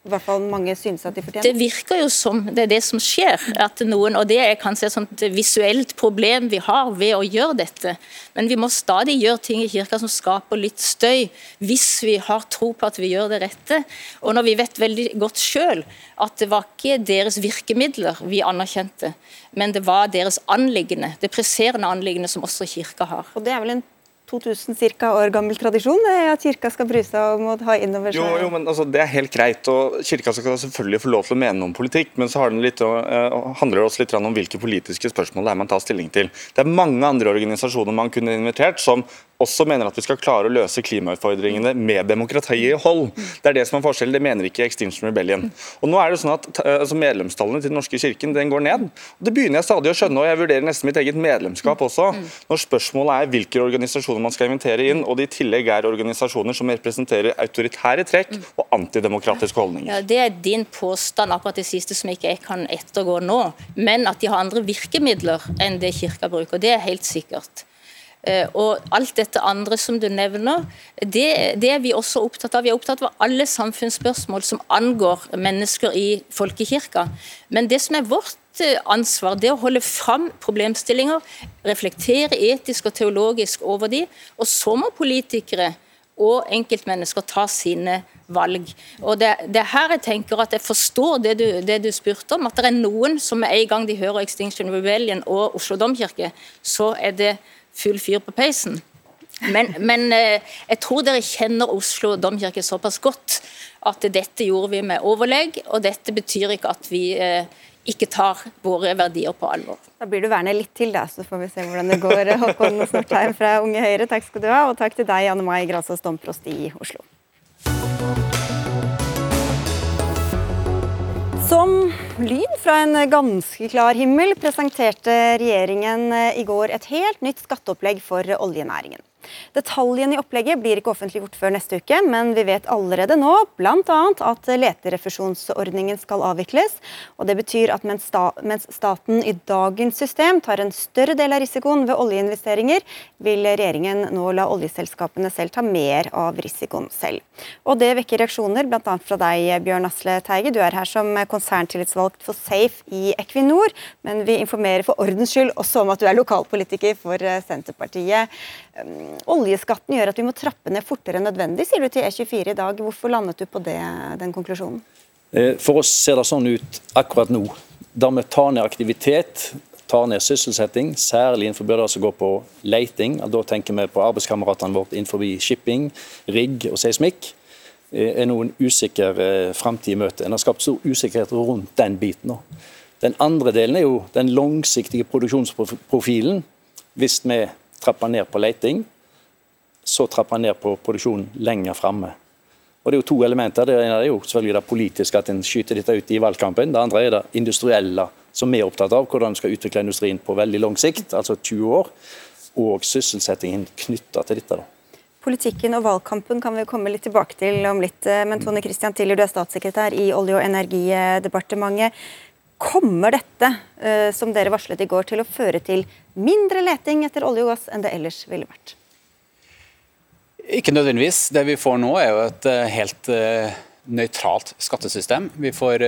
i hvert fall mange synes at de fortjener? Det virker jo som det er det som skjer. at noen, og Det er kanskje et sånt visuelt problem vi har ved å gjøre dette. Men vi må stadig gjøre ting i kirka som skaper litt støy, hvis vi har tro på at vi gjør det rette. Og når vi vet veldig godt selv at det var ikke deres virkemidler vi anerkjente, men det var deres anliggende, det presserende anliggende som også kirka har. Og det er vel en 2000 cirka år gammel tradisjon at kirka skal bry seg om å ha innover seg Jo, jo, men altså, Det er helt greit. og Kirka skal selvfølgelig få lov til å mene noe om politikk, men så har den litt, uh, handler det også litt om hvilke politiske spørsmål det er man tar stilling til. Det er mange andre organisasjoner man kunne invitert som også mener at vi skal klare å løse klimautfordringene med demokratiet i hold. Det er det som er forskjellen. Det mener ikke Extinction Rebellion. Og nå er det sånn at eh, altså, Medlemstallene til Den norske kirken den går ned. Det begynner jeg stadig å skjønne, og jeg vurderer nesten mitt eget medlemskap også. Når spørsmålet er hvilke organisasjoner man skal invitere inn, og det i tillegg er organisasjoner som representerer autoritære trekk og antidemokratiske holdninger. Ja, Det er din påstand, akkurat det siste som ikke jeg kan ettergå nå. Men at de har andre virkemidler enn det kirka bruker, det er helt sikkert. Eh, og alt dette andre som du nevner, det, det, er vi også opptatt av. Vi er opptatt av alle samfunnsspørsmål som angår mennesker i folkekirka. Men det som er vårt eh, ansvar, det å holde fram problemstillinger, reflektere etisk og teologisk over de, og så må politikere og enkeltmennesker ta sine valg. Og det, det er her jeg tenker at jeg forstår det du, det du, spurte om, at det er noen som med en gang de hører Extinction Rebellion og Oslo domkirke, så er det full fyr på peisen. Men, men eh, jeg tror dere kjenner Oslo domkirke såpass godt at dette gjorde vi med overlegg, og dette betyr ikke at vi eh, ikke tar våre verdier på alvor. Da blir du værende litt til, da, så får vi se hvordan det går. Håkon (laughs) Snortheim fra Unge Høyre, takk skal du ha. Og takk til deg, Anne Mai Grasås, domprost i Oslo. Som lyn fra en ganske klar himmel presenterte regjeringen i går et helt nytt skatteopplegg for oljenæringen. Detaljene i opplegget blir ikke offentliggjort før neste uke, men vi vet allerede nå bl.a. at leterefusjonsordningen skal avvikles. og Det betyr at mens staten i dagens system tar en større del av risikoen ved oljeinvesteringer, vil regjeringen nå la oljeselskapene selv ta mer av risikoen selv. Og Det vekker reaksjoner bl.a. fra deg, Bjørn Asle Teige. Du er her som konserntillitsvalgt for Safe i Equinor, men vi informerer for ordens skyld også om at du er lokalpolitiker for Senterpartiet. Oljeskatten gjør at vi må trappe ned fortere enn nødvendig, sier du til E24 i dag. Hvorfor landet du på det, den konklusjonen? Eh, for oss ser det sånn ut akkurat nå. Da vi tar ned aktivitet, tar ned sysselsetting, særlig innenfor det som går på leiting. Da tenker vi på arbeidskameratene våre innenfor shipping, rigg og seismikk. Eh, er nå en usikker eh, framtid i møte. En har skapt stor usikkerhet rundt den biten. Den andre delen er jo den langsiktige produksjonsprofilen. Hvis vi trapper ned på leiting, så trapper ned på produksjonen lenger framme. Og Det er jo to elementer. Det ene er jo selvfølgelig det politiske, at en skyter dette ut i valgkampen. Det andre er det industrielle, som vi er opptatt av. Hvordan en skal utvikle industrien på veldig lang sikt, altså 20 år. Og sysselsettingen knytta til dette. da. Politikken og valgkampen kan vi komme litt tilbake til om litt. Men Tone Christian Tiller, du er statssekretær i Olje- og energidepartementet. Kommer dette, eh, som dere varslet i går, til å føre til mindre leting etter olje og gass enn det ellers ville vært? Ikke nødvendigvis. Det vi får nå er jo et eh, helt uh, nøytralt skattesystem. Vi får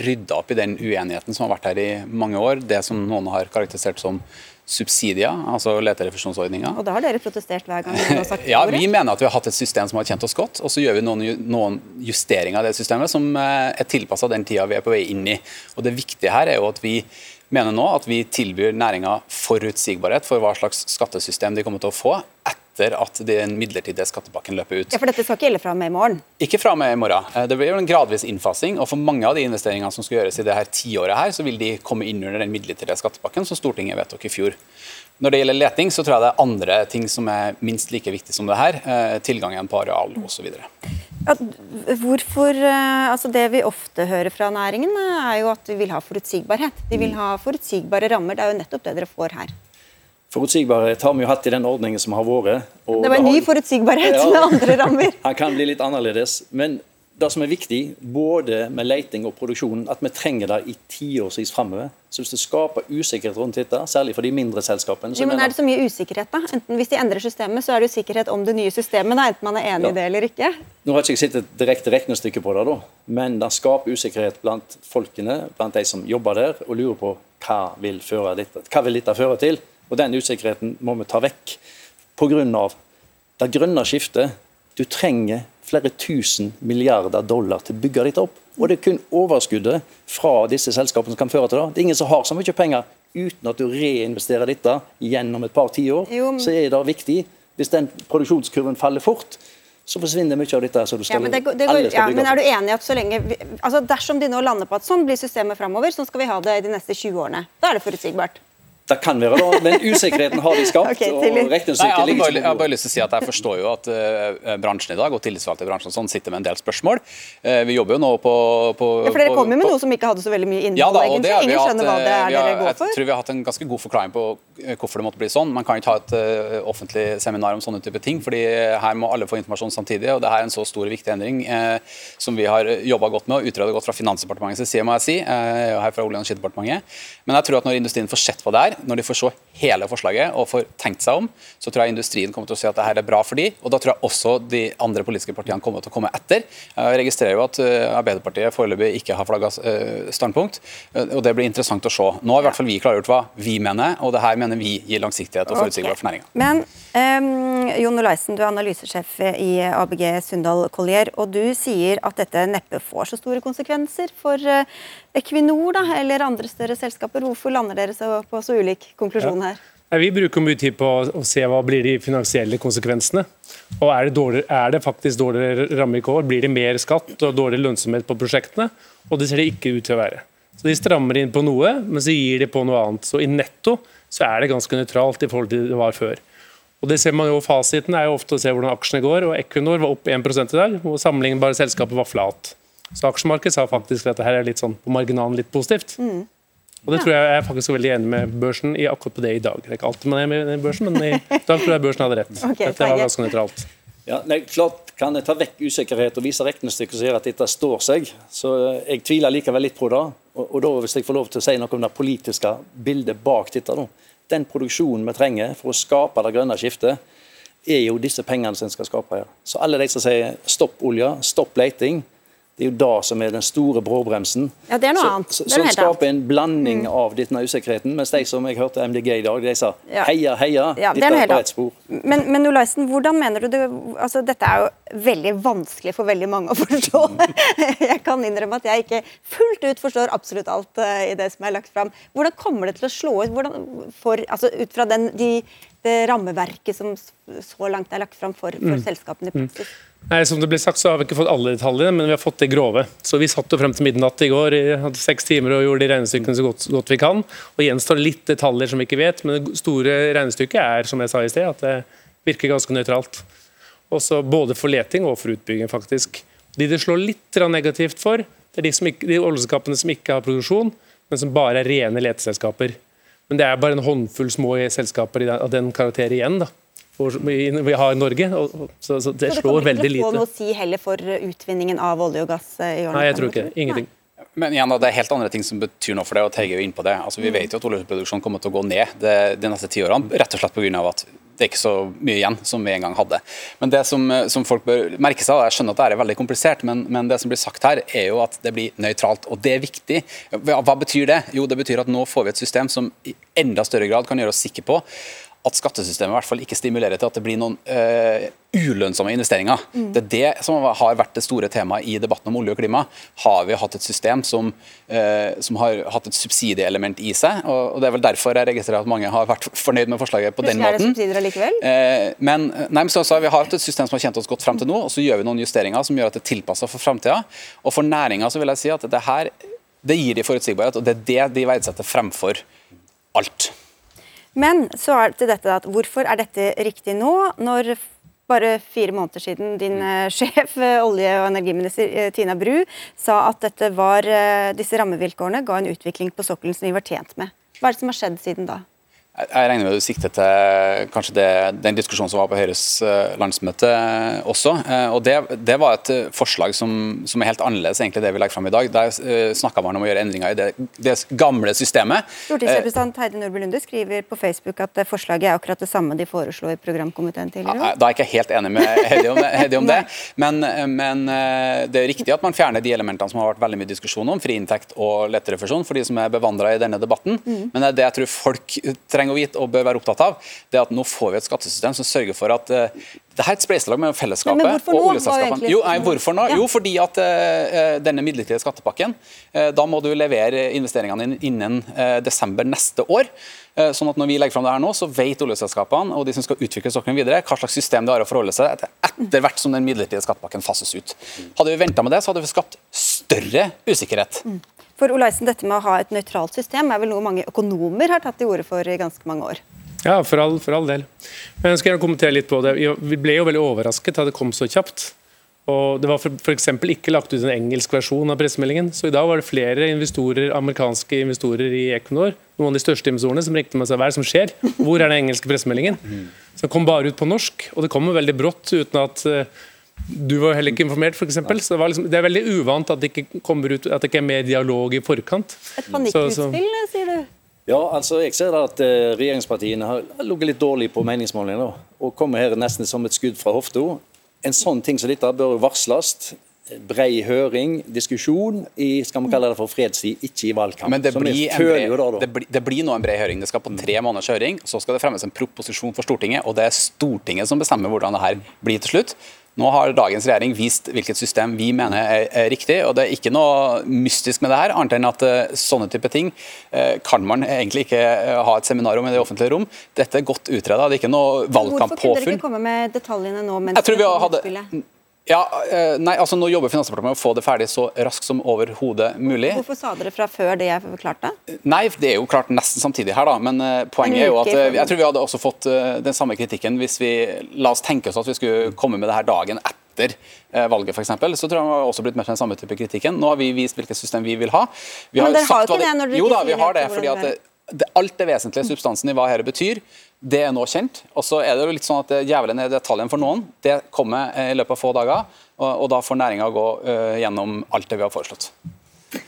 rydda opp i den uenigheten som har vært her i mange år. Det som noen har karakterisert som subsidier, altså leterefusjonsordninga. Og da har dere protestert hver gang? Dere har sagt (laughs) ja, Vi mener at vi har hatt et system som har tjent oss godt, og så gjør vi noen, noen justeringer av det systemet som er tilpassa den tida vi er på vei inn i. Og Det viktige her er jo at vi mener nå at vi tilbyr næringa forutsigbarhet for hva slags skattesystem de kommer til å få etter at den midlertidige skattepakken løper ut. Ja, For dette skal ikke gjelde fra og med i morgen? Ikke fra og med i morgen. Eh, det blir jo en gradvis innfasing. og For mange av de investeringene som skal gjøres i det her tiåret, her, så vil de komme inn under den midlertidige skattepakken som Stortinget vedtok i fjor. Når det gjelder leting, så tror jeg det er andre ting som er minst like viktig som det her. Eh, tilgangen på areal osv. Ja, hvorfor, eh, altså Det vi ofte hører fra næringen, er jo at de vil ha forutsigbarhet. De vil ha forutsigbare rammer. Det er jo nettopp det dere får her. Forutsigbarhet har vi jo hatt i den ordningen som har vært. det var en ny forutsigbarhet ja, (laughs) med andre rammer. (laughs) Han kan bli litt annerledes. Men det som er viktig, både med leiting og produksjon, at vi trenger det i tiårsvis framover. Så hvis det skaper usikkerhet rundt dette, særlig for de mindre selskapene jo, men Er det så mye usikkerhet, da? Enten Hvis de endrer systemet, så er det jo sikkerhet om det nye systemet, da, enten man er enig ja. i det eller ikke? Nå har ikke jeg sett et direkte regnestykke på det, da, men det skaper usikkerhet blant folkene, blant de som jobber der, og lurer på hva vil, dette, hva vil dette føre til. Og Den usikkerheten må vi ta vekk pga. det grønne skiftet. Du trenger flere tusen milliarder dollar til å bygge dette opp. Og det er kun overskuddet fra disse selskapene som kan føre til det. Det er ingen som har så mye penger uten at du reinvesterer dette gjennom et par tiår. Så er det viktig. Hvis den produksjonskurven faller fort, så forsvinner mye av dette. så du skal, ja, men, det, det går, ja, men er du enig at så lenge vi, altså Dersom de nå lander på at sånn blir systemet framover, sånn skal vi ha det i de neste 20 årene. Da er det forutsigbart. Det kan være, da. men usikkerheten har de skapt. (laughs) okay, og regnestykket ligger bare, Jeg har bare lyst til å si at jeg forstår jo at uh, bransjen i dag, og tillitsvalgte i bransjen sånn, sitter med en del spørsmål. Uh, vi jobber jo nå på, på Ja, For dere kom jo med noe som ikke hadde så veldig mye innhold, ja, da, egentlig. Ingen skjønner hva det er har, dere går for. Jeg tror vi har hatt en ganske god forklaring på hvorfor det måtte bli sånn. Man kan ikke ha et uh, offentlig seminar om sånne type ting, fordi her må alle få informasjon samtidig. og det her er en så stor og viktig endring som vi har jobba godt med og utreda godt fra Finansdepartementets side, må jeg si. Jeg er her fra Olje- og energidepartementet. Men jeg tror at når industrien får sett på det her, når de får se hele forslaget og får tenkt seg om, så tror jeg industrien kommer til å si at dette er bra for de, og da tror jeg også de andre politiske partiene kommer til å komme etter. Jeg registrerer jo at eh, Arbeiderpartiet foreløpig ikke har flagga eh, standpunkt, eh, og det blir interessant å se. Nå har i hvert fall vi klargjort hva vi mener, og det her mener vi gir langsiktighet og forutsigbarhet for næringa. Um, Jon Olaisen, du er analysesjef i ABG Sundal Collier, og du sier at dette neppe får så store konsekvenser for Equinor da, eller andre større selskaper. Hvorfor lander dere så, på så ulik konklusjon her? Ja. Vi bruker mye tid på å se hva blir de finansielle konsekvensene. Og Er det, er det faktisk dårligere rammevilkår, blir det mer skatt og dårligere lønnsomhet på prosjektene? Og det ser det ikke ut til å være. Så De strammer inn på noe, men så gir de på noe annet. Så I netto så er det ganske nøytralt i forhold til det var før. Og det ser man jo Fasiten er jo ofte å se hvordan aksjene går. og Equinor var opp 1% i dag, og sammenlignbare selskapet var flat. Så aksjemarkedet sa faktisk at dette her er litt sånn på marginalen litt positivt. Mm. Og det tror jeg jeg er faktisk veldig enig med børsen i akkurat på det i dag. Det er ikke alltid man er med i børsen, men i dag tror jeg børsen hadde rett. (laughs) Okay, Dette var ganske nøytralt. Ja, nei, klart Kan jeg ta vekk usikkerhet og vise regnestykker som si at dette står seg, så jeg tviler likevel litt på det. Og, og da, hvis jeg får lov til å si noe om det politiske bildet bak dette, da. Den produksjonen vi trenger for å skape det grønne skiftet, er jo disse pengene som en skal skape her. Så alle de som sier stopp olja, stopp leiting, det er jo det som er den store bråbremsen. Ja, det er noe så, annet. Så, som skaper en blanding mm. av denne usikkerheten. Mens de som jeg hørte MDG i dag, de sa heia, heia, ja, dette er, på rett spor. Men, men Olaisen, hvordan mener du det altså, Dette er jo veldig vanskelig for veldig mange å forstå. (laughs) jeg kan innrømme at jeg ikke fullt ut forstår absolutt alt uh, i det som er lagt fram. Hvordan kommer det til å slå ut hvordan, for, altså, ut fra den, de, det rammeverket som så langt er lagt fram for, for mm. selskapene i praksis? Mm. Nei, som det ble sagt, så har vi ikke fått alle detaljene, men vi har fått det grove. Så Vi satt jo frem til midnatt i går, hadde seks timer og gjorde de regnestykkene så godt, godt, vi kan. Og Gjenstår litt detaljer som vi ikke vet, men det store regnestykket er som jeg sa i sted, at det virker ganske nøytralt. Også både for leting og for utbygging, faktisk. De det slår litt negativt for, det er de, som ikke, de oljeselskapene som ikke har produksjon, men som bare er rene leteselskaper. Men det er bare en håndfull små selskaper av den karakter igjen. da vi har i Norge. Og, så, så, det, så det slår veldig lite. Så Det kommer ikke til å få noe å si heller for utvinningen av olje og gass eh, i årene Nei, jeg tror ikke det. Ingenting. Men igjen, Det er helt andre ting som betyr noe for det, og Terje er jo inne på det. Altså, Vi mm. vet jo at oljeproduksjonen kommer til å gå ned de, de neste ti årene, rett og slett pga. at det er ikke så mye igjen som vi en gang hadde. Men det som, som folk bør merke seg, og jeg skjønner at det er veldig komplisert, men, men, det som blir sagt her, er jo at det blir nøytralt. Og det er viktig. Hva, hva betyr det? Jo, det betyr at nå får vi et system som i enda større grad kan gjøre oss sikre på at skattesystemet i hvert fall ikke stimulerer til at det blir noen uh, ulønnsomme investeringer. Mm. Det er det som har vært det store temaet i debatten om olje og klima. Har vi hatt et system som, uh, som har hatt et subsidieelement i seg? Og, og, Det er vel derfor jeg registrerer at mange har vært fornøyd med forslaget på den måten. Uh, men, nei, men så, så, Vi har hatt et system som har kjent oss godt frem til nå, og så gjør vi noen justeringer som gjør at det er tilpassa for framtida. Og for næringa vil jeg si at det her det gir de forutsigbarhet, og det er det de verdsetter fremfor alt. Men så er det til dette at hvorfor er dette riktig nå, når bare fire måneder siden din uh, (laughs) sjef, uh, olje- og energiminister uh, Tina Bru, sa at dette var, disse rammevilkårene ga en utvikling på sokkelen som vi var tjent med. Hva er det som har skjedd siden da? Jeg regner med du sikter til kanskje det, den diskusjonen som var på Høyres eh, landsmøte eh, også. Eh, og Det, det var et forslag som, som, er helt annerledes egentlig det vi legger fram i dag. Der uh, snakka man om å gjøre endringer i det, det gamle systemet. Stortingsrepresentant Heidi Nordby Lunde skriver på Facebook at forslaget er akkurat det samme de foreslo i programkomiteen tidligere. Da er jeg ikke helt enig med Heidi om, Heidi om (laughs) det. Men, men, det er riktig at man fjerner de elementene som har vært veldig mye diskusjon om, fri inntekt og letterefusjon, for de som er bevandra i denne debatten. Mm. Men det er det jeg tror folk trenger trenger å vite og bør være opptatt av, det er at nå får vi et skattesystem som sørger for at uh, det her er et spleiselag mellom fellesskapet men og oljeselskapene. Jo, nei, hvorfor nå? Ja. Jo, fordi at uh, denne midlertidige skattepakken, uh, da må du levere investeringene innen desember neste år. Sånn at Når vi legger fram det her nå, så vet oljeselskapene og de som skal utvikle sokkelen videre, hva slags system de har å forholde seg til etter hvert som den midlertidige skattepakken fases ut. Hadde vi venta med det, så hadde vi skapt større usikkerhet. Mm. For Olaisen, dette med å ha et nøytralt system er vel noe mange økonomer har tatt til orde for i ganske mange år? Ja, for all, for all del. Men jeg skal gjerne kommentere litt på det. Vi ble jo veldig overrasket da det kom så kjapt. Og Det var f.eks. ikke lagt ut en engelsk versjon av pressemeldingen. Så i dag var det flere investorer, amerikanske investorer i Equinor, noen av de største investorene, som ringte med seg hva er det som skjer? Hvor er den engelske pressemeldingen? Så kom bare ut på norsk, og det kommer veldig brått uten at uh, du var heller ikke informert, f.eks. Så det, liksom, det, er veldig uvant at det ikke kommer ut, at det ikke er mer dialog i forkant. Et panikkutspill, sier du? Ja, altså jeg ser at eh, Regjeringspartiene har ligget litt dårlig på meningsmålingene og kommer her nesten som et skudd fra hofta. En sånn ting som dette bør varsles. Brei høring, diskusjon i skal man kalle det for fredstid, ikke i valgkamp. Men det blir, en føler da, da. det, blir, det blir nå en bred høring. Det skal på tre måneders høring. Så skal det fremmes en proposisjon for Stortinget, og det er Stortinget som bestemmer hvordan det her blir til slutt. Nå har dagens regjering vist hvilket system vi mener er, er riktig, og det er ikke noe mystisk med det her, annet enn at eh, sånne type ting eh, kan man egentlig ikke eh, ha et seminar om i det offentlige rom. Dette er godt utreda, det er ikke noe Hvorfor kunne dere ikke komme med detaljene nå? mens Jeg tror vi hadde-? Ja, eh, nei, altså Nå jobber Finansdepartementet med å få det ferdig så raskt som overhodet mulig. Hvorfor sa dere fra før det jeg forklarte? Nei, det er jo klart nesten samtidig her, da. Men eh, poenget er jo at eh, jeg tror vi hadde også fått den samme kritikken hvis vi La oss tenke oss at vi skulle komme med det her dagen etter valget valget, f.eks. Så tror jeg vi har også blitt mer med den samme type kritikken. Nå har vi vist hvilket system vi vil ha. Vi Men dere har jo ikke det når dere Jo ikke da, vi har det. fordi at det det, det, alt det vesentlige substansen i hva dette betyr, det er nå kjent. Og så er det jo litt sånn at djevelen er detaljen for noen. Det kommer eh, i løpet av få dager, og, da får næringa gå eh, gjennom alt det vi har foreslått.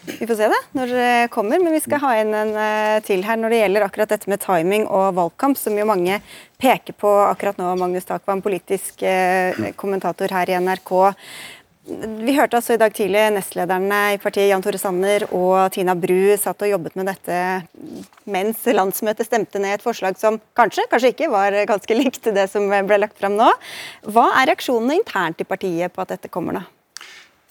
Vi får se det når det kommer, men vi skal ha inn en eh, til her når det gjelder akkurat dette med timing og valgkamp, som jo mange peker på akkurat nå. Magnus Takvam, politisk kommentator her i NRK. Vi hørte altså i dag tidlig nestlederne i partiet Jan Tore Sanner og Tina Bru satt og jobbet med dette mens landsmøtet stemte ned et forslag som kanskje, kanskje ikke, var ganske likt det som ble lagt fram nå. Hva er reaksjonene internt i partiet på at dette kommer nå?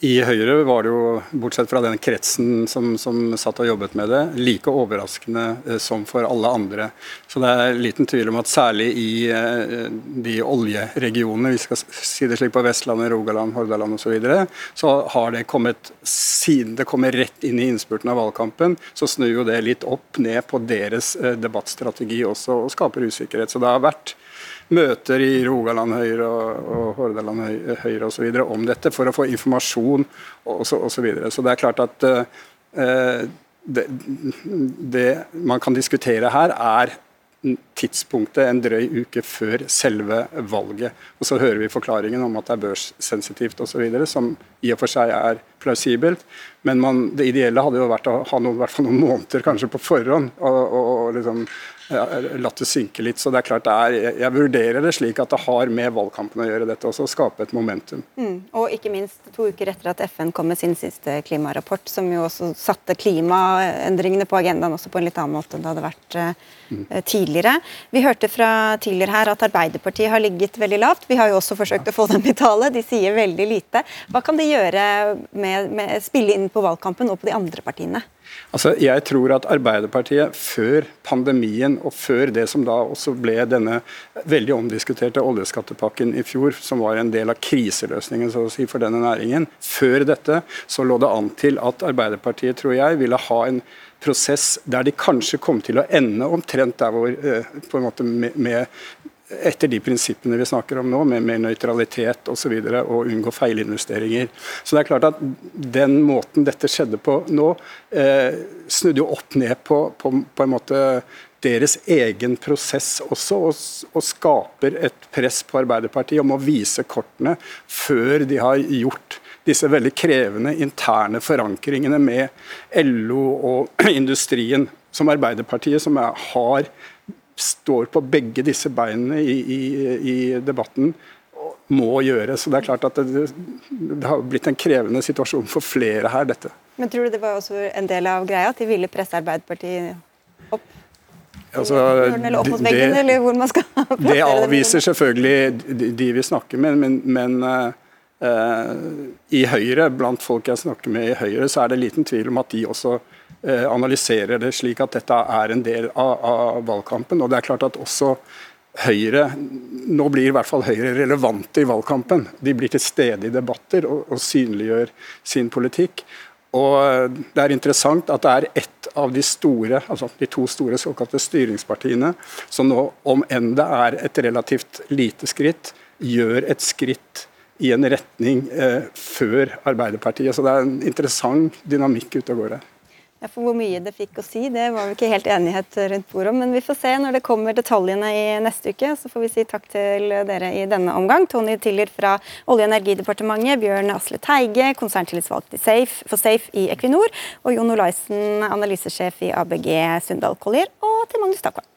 I Høyre var det jo, bortsett fra den kretsen som, som satt og jobbet med det, like overraskende eh, som for alle andre. Så det er liten tvil om at særlig i eh, de oljeregionene, vi skal si det slik på Vestlandet, Rogaland, Hordaland osv., så, videre, så har det kommet siden det kommer rett inn i innspurten av valgkampen, så snur jo det litt opp ned på deres eh, debattstrategi også og skaper usikkerhet. Så det har vært møter i Rogaland Høyre og, og Hordaland Høy- Høyre osv. om dette for å få informasjon og så, og så videre. Så det er klart at eh, det, det man kan diskutere her, er tidspunktet en drøy uke før selve valget. Og Så hører vi forklaringen om at det er børssensitivt osv., som i og for seg er plausibelt. Men man, det ideelle hadde jo vært å ha noen, noen måneder kanskje på forhånd. og, og, og liksom latt det synke litt. Så det er klart det er, jeg, vurderer det slik at det har med valgkampen å gjøre dette også, å skape et momentum. Mm. Og ikke minst to uker etter at FN kom med sin siste klimarapport, som jo også satte klimaendringene på agendaen også på en litt annen måte enn det hadde vært eh, tidligere. Vi hørte fra tidligere her at Arbeiderpartiet har ligget veldig lavt. Vi har jo også forsøkt å få dem i tale, de sier veldig lite. Hva kan de gjøre med, med spille inn på valgkampen og på de andre partiene? Altså, jeg tror at Arbeiderpartiet før pandemien og før det som da også ble denne veldig omdiskuterte oljeskattepakken i fjor, som var en del av kriseløsningen så å si, for denne næringen, før dette så lå det an til at Arbeiderpartiet tror jeg, ville ha en prosess der de kanskje kom til å ende omtrent der hvor eh, på en måte med, med etter de prinsippene vi snakker om nå, med, med nøytralitet osv. Og, så videre, og unngå feilinvesteringer. Så det er klart at Den måten dette skjedde på nå, eh, snudde jo opp ned på, på, på en måte deres egen prosess også, og, og skaper et press på Arbeiderpartiet om å vise kortene før de har gjort disse veldig krevende interne forankringene med LO og (clears throat) industrien, som Arbeiderpartiet, som er, har står på begge disse beinene i, i, i debatten, må gjøre. Så det er klart at det, det har blitt en krevende situasjon for flere her, dette. Men tror du det var også en del av greia, at de ville presse Arbeiderpartiet Altså, eller opp mot veggen, det- eller hvor man skal (laughs) Det avviser selvfølgelig de, de vi snakker med, men, men uh, uh, i Høyre, blant folk jeg snakker med i Høyre, så er det liten tvil om at de også analyserer det slik at dette er en del av, av valgkampen. Og det er klart at også Høyre, Nå blir i hvert fall Høyre relevante i valgkampen. De blir til stede i debatter og, og synliggjør sin politikk. Og eh, Det er interessant at det er ett av de store, altså de to store såkalte styringspartiene som nå, om enn det er et relativt lite skritt, gjør et skritt i en retning eh, før Arbeiderpartiet. Så det er en interessant dynamikk ute og går her. Ja, for Hvor mye det fikk å si, det var vi ikke helt enighet rundt bordet om. Men vi får se når det kommer detaljene i neste uke. Så får vi si takk til dere i denne omgang. Tony Tiller fra Olje- og energidepartementet, Bjørn Asle Teige, konserntillitsvalgt for Safe i Equinor, og Jon Olaisen, analysesjef i ABG Sundal Collier, og til Magnus Takvam.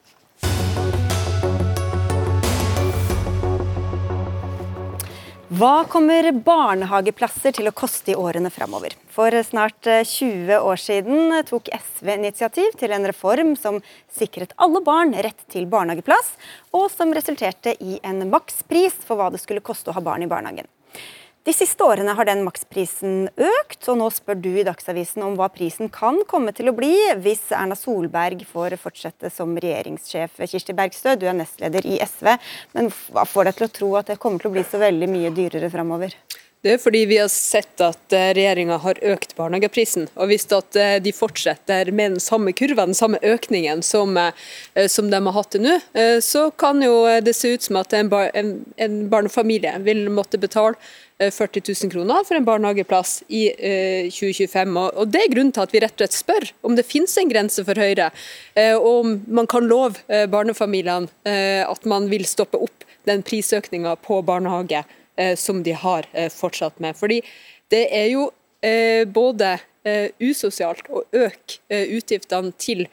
Hva kommer barnehageplasser til å koste i årene framover? For snart 20 eh, år siden tok SV initiativ til en reform som sikret alle barn rett til barnehageplass, og som resulterte i en makspris for hva det skulle koste å ha barn i barnehagen. De siste årene har den maksprisen økt, og nå spør du i Dagsavisen om hva prisen kan komme til å bli hvis Erna Solberg får fortsette som regjeringssjef. Kirsti Bergstø, du er nestleder i SV, men hva får deg til å tro at det kommer til å bli så veldig mye dyrere framover? Det er fordi vi har sett at eh, regjeringa har økt barnehageprisen. Og hvis eh, de fortsetter med den samme kurven, den samme økningen som, eh, som de har hatt til nå, så kan jo det se ut som at en, bar, en, en barnefamilie vil måtte betale 40 000 kroner for en barnehageplass i 2025. Og Det er grunnen til at vi rett og slett spør om det finnes en grense for Høyre, og om man kan love barnefamiliene at man vil stoppe opp den prisøkninga på barnehage Eh, som de har eh, fortsatt med. Fordi det er jo eh, både usosialt å øke utgiftene til,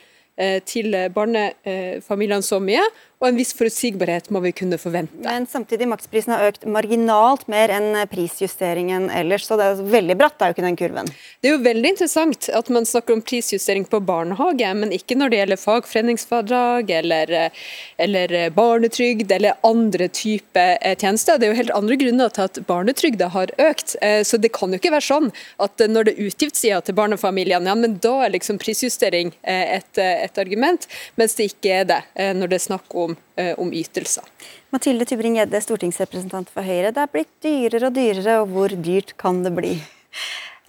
til barnefamiliene så mye, og en viss forutsigbarhet må vi kunne forvente. Men samtidig, maksprisen har økt marginalt mer enn prisjusteringen ellers, så det er veldig bratt er jo ikke den kurven. Det er jo veldig interessant at man snakker om prisjustering på barnehage, men ikke når det gjelder fagforeningsfradrag eller, eller barnetrygd eller andre typer eh, tjenester. Det er jo helt andre grunner til at barnetrygda har økt. Eh, så det kan jo ikke være sånn at når det er utgiftssida til barnefamiliene, ja, men da er liksom prisjustering eh, et, et argument, mens det ikke er det når det er snakk om om, eh, om ytelser. Mathilde Tybring-Gjedde, stortingsrepresentant for Høyre. Det er blitt dyrere og dyrere, og hvor dyrt kan det bli?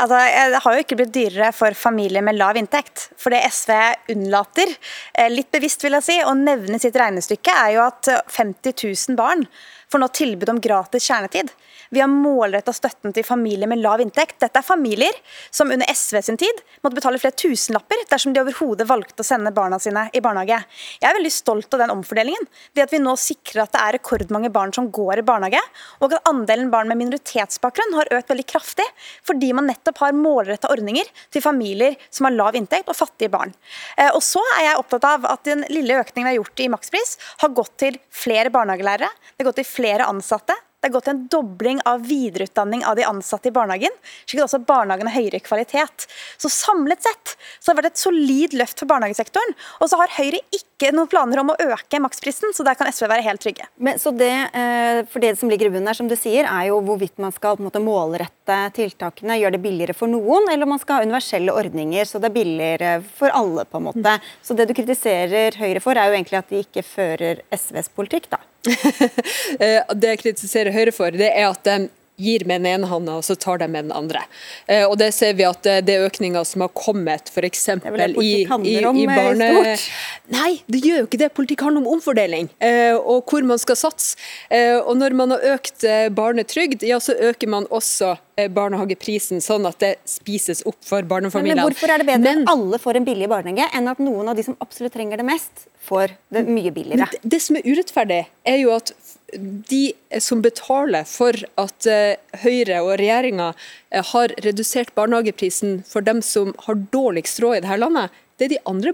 Altså, det har jo ikke blitt dyrere for familier med lav inntekt. For det SV unnlater, eh, litt bevisst vil jeg si, å nevne sitt regnestykke, er jo at 50 000 barn får nå tilbud om gratis kjernetid. Vi har målretta støtten til familier med lav inntekt. Dette er familier som under SV sin tid måtte betale flere tusenlapper dersom de overhodet valgte å sende barna sine i barnehage. Jeg er veldig stolt av den omfordelingen. Det at vi nå sikrer at det er rekordmange barn som går i barnehage, og at andelen barn med minoritetsbakgrunn har økt veldig kraftig, fordi man nettopp har målretta ordninger til familier som har lav inntekt og fattige barn. Eh, og så er jeg opptatt av at den lille økningen vi har gjort i makspris, har gått til flere barnehagelærere, det har gått til flere ansatte, det har gått en dobling av videreutdanning av de ansatte i barnehagen, slik at også barnehagen har høyere kvalitet. Så Samlet sett så har det vært et solid løft for barnehagesektoren. Og så har Høyre ikke noen planer om å øke maksprisen, så der kan SV være helt trygge. Men, så det, eh, for det som ligger i bunnen her, som du sier, er jo hvorvidt man skal måte, målrette tiltakene, gjøre det billigere for noen, eller man skal ha universelle ordninger så det er billigere for alle. på en måte. Så det du kritiserer Høyre for, er jo egentlig at de ikke fører SVs politikk, da. (laughs) Eh, det jeg kritiserer Høyre for, det er at de gir med den ene hånda, og så tar de med den andre. Eh, og Det ser vi at eh, det er økninger som har kommet f.eks. i, i, i barne... Nei, det gjør jo ikke det. Politikk handler om omfordeling og hvor man skal satse. Og Når man har økt barnetrygd, ja, så øker man også barnehageprisen, sånn at det spises opp for barnefamiliene. Men, Hvorfor er det bedre Men, at alle får en billig barnehage, enn at noen av de som absolutt trenger det mest, får det mye billigere? Det, det som er urettferdig, er jo at de som betaler for at eh, Høyre og regjeringa eh, har redusert barnehageprisen for dem som har dårligst råd i dette landet, det er de andre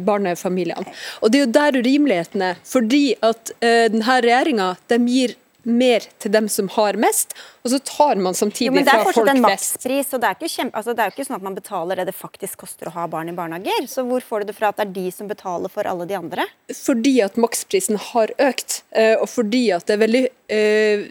barnefamiliene. Og Det er jo der urimeligheten er. Fordi at denne regjeringa gir mer til dem som har mest, og så tar man samtidig jo, fra folk flest. Det er fortsatt en makspris, og det er, kjempe, altså, det er, jo ikke sånn at man betaler det det faktisk koster å ha barn i barnehager. Så hvor får du det fra at det er de som betaler for alle de andre? Fordi at maksprisen har økt, eh, og fordi at det er veldig eh,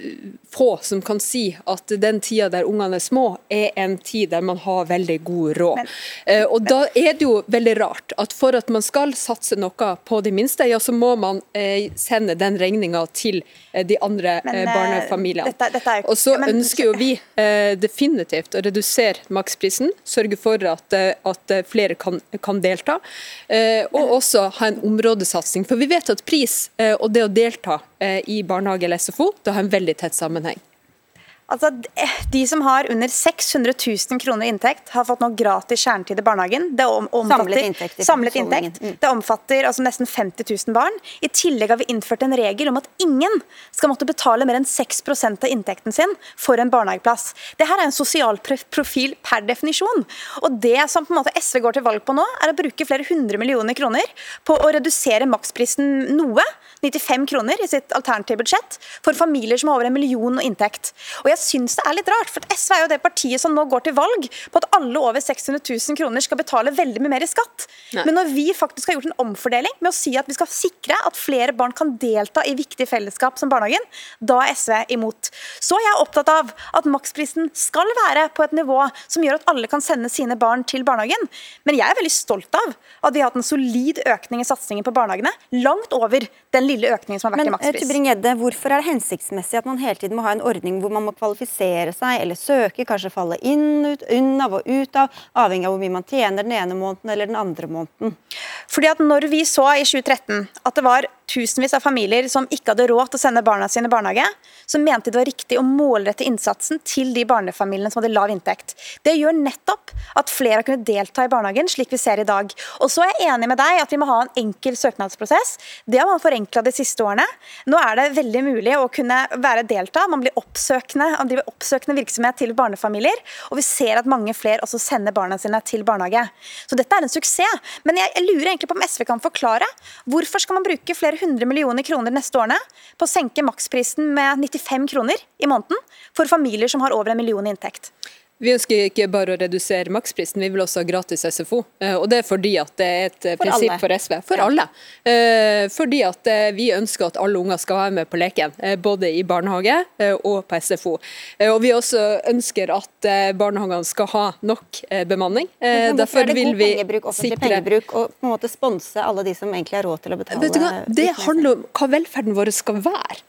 få som kan si at den tida der ungene er små, er en tid der man har veldig god råd. Men, eh, og men, da er det jo veldig rart at for at man skal satse noe på de minste, ja, så må man sende den regninga til de andre men, barnefamiliene. Dette, dette er, og så men, ønsker jo vi eh, definitivt å redusere maksprisen, sørge for at, eh, at eh, flere kan, kan delta, eh, og også ha en områdesatsing. For vi vet at pris eh, og det å delta eh, i barnehage eller SFO, det har en veldig tett sammenheng. Altså, De som har under 600 000 kroner i inntekt, har fått noe gratis kjernetid i barnehagen. Det om, omfatter, Samlet inntekt samlet inntekt. Mm. Det omfatter altså nesten 50 000 barn. I tillegg har vi innført en regel om at ingen skal måtte betale mer enn 6% av inntekten sin for en barnehageplass. Det her er en sosial profil per definisjon. Og det som på en måte SV går til valg på nå, er å bruke flere hundre millioner kroner på å redusere maksprisen noe, 95 kroner i sitt alternative budsjett, for familier som har over en million i inntekt. Og jeg syns det er litt rart, for SV er jo det partiet som nå går til valg på at alle over 600 000 kroner skal betale veldig mye mer i skatt. Nei. Men når vi faktisk har gjort en omfordeling med å si at vi skal sikre at flere barn kan delta i viktige fellesskap som barnehagen, da er SV imot. Så er jeg opptatt av at maksprisen skal være på et nivå som gjør at alle kan sende sine barn til barnehagen. Men jeg er veldig stolt av at vi har hatt en solid økning i satsingen på barnehagene, langt over den lille økningen som har vært Men i eh, makspris. Tybring-Gjedde, hvorfor er det hensiktsmessig at man hele tiden må ha en ordning hvor man må kvalifisere seg eller søke, kanskje falle inn, ut, unn av og ut av, avhengig av hvor mye man tjener den ene måneden eller den andre måneden? Fordi at når vi så i 2013 at det var tusenvis av familier som ikke hadde råd til å sende barna sine i barnehage, så mente de det var riktig å målrette innsatsen til de barnefamiliene som hadde lav inntekt. Det gjør nettopp at flere har kunnet delta i barnehagen, slik vi ser i dag. Og så er jeg enig med deg at vi må ha en enkel søknadsprosess. Det har man forenkla de siste årene. Nå er det veldig mulig å kunne være delta. Man blir oppsøkende, man driver oppsøkende virksomhet til barnefamilier, og vi ser at mange flere også sender barna sine til barnehage. Så dette er en suksess. Men jeg lurer egentlig på om SV kan forklare hvorfor skal man bruke flere hundre millioner kroner neste årene på å senke maksprisen med 95 kroner i måneden for familier som har over en million i inntekt? Vi ønsker ikke bare å redusere maksprisen, vi vil også ha gratis SFO. Eh, Og det er fordi at det er et For prinsipp alle. for SV. For alle. Eh, Fordi at eh, vi ønsker at alle unger skal være med på leken, både i barnehage eh, og på SFO. Og vi også ønsker at eh, barnehagene skal ha nok bemanning. Derfor er det vil vi pengebruk, offentlig sikre pengebruk og på en måte sponse alle de som egentlig har råd til å betale? Det handler om hva velferden vår skal være.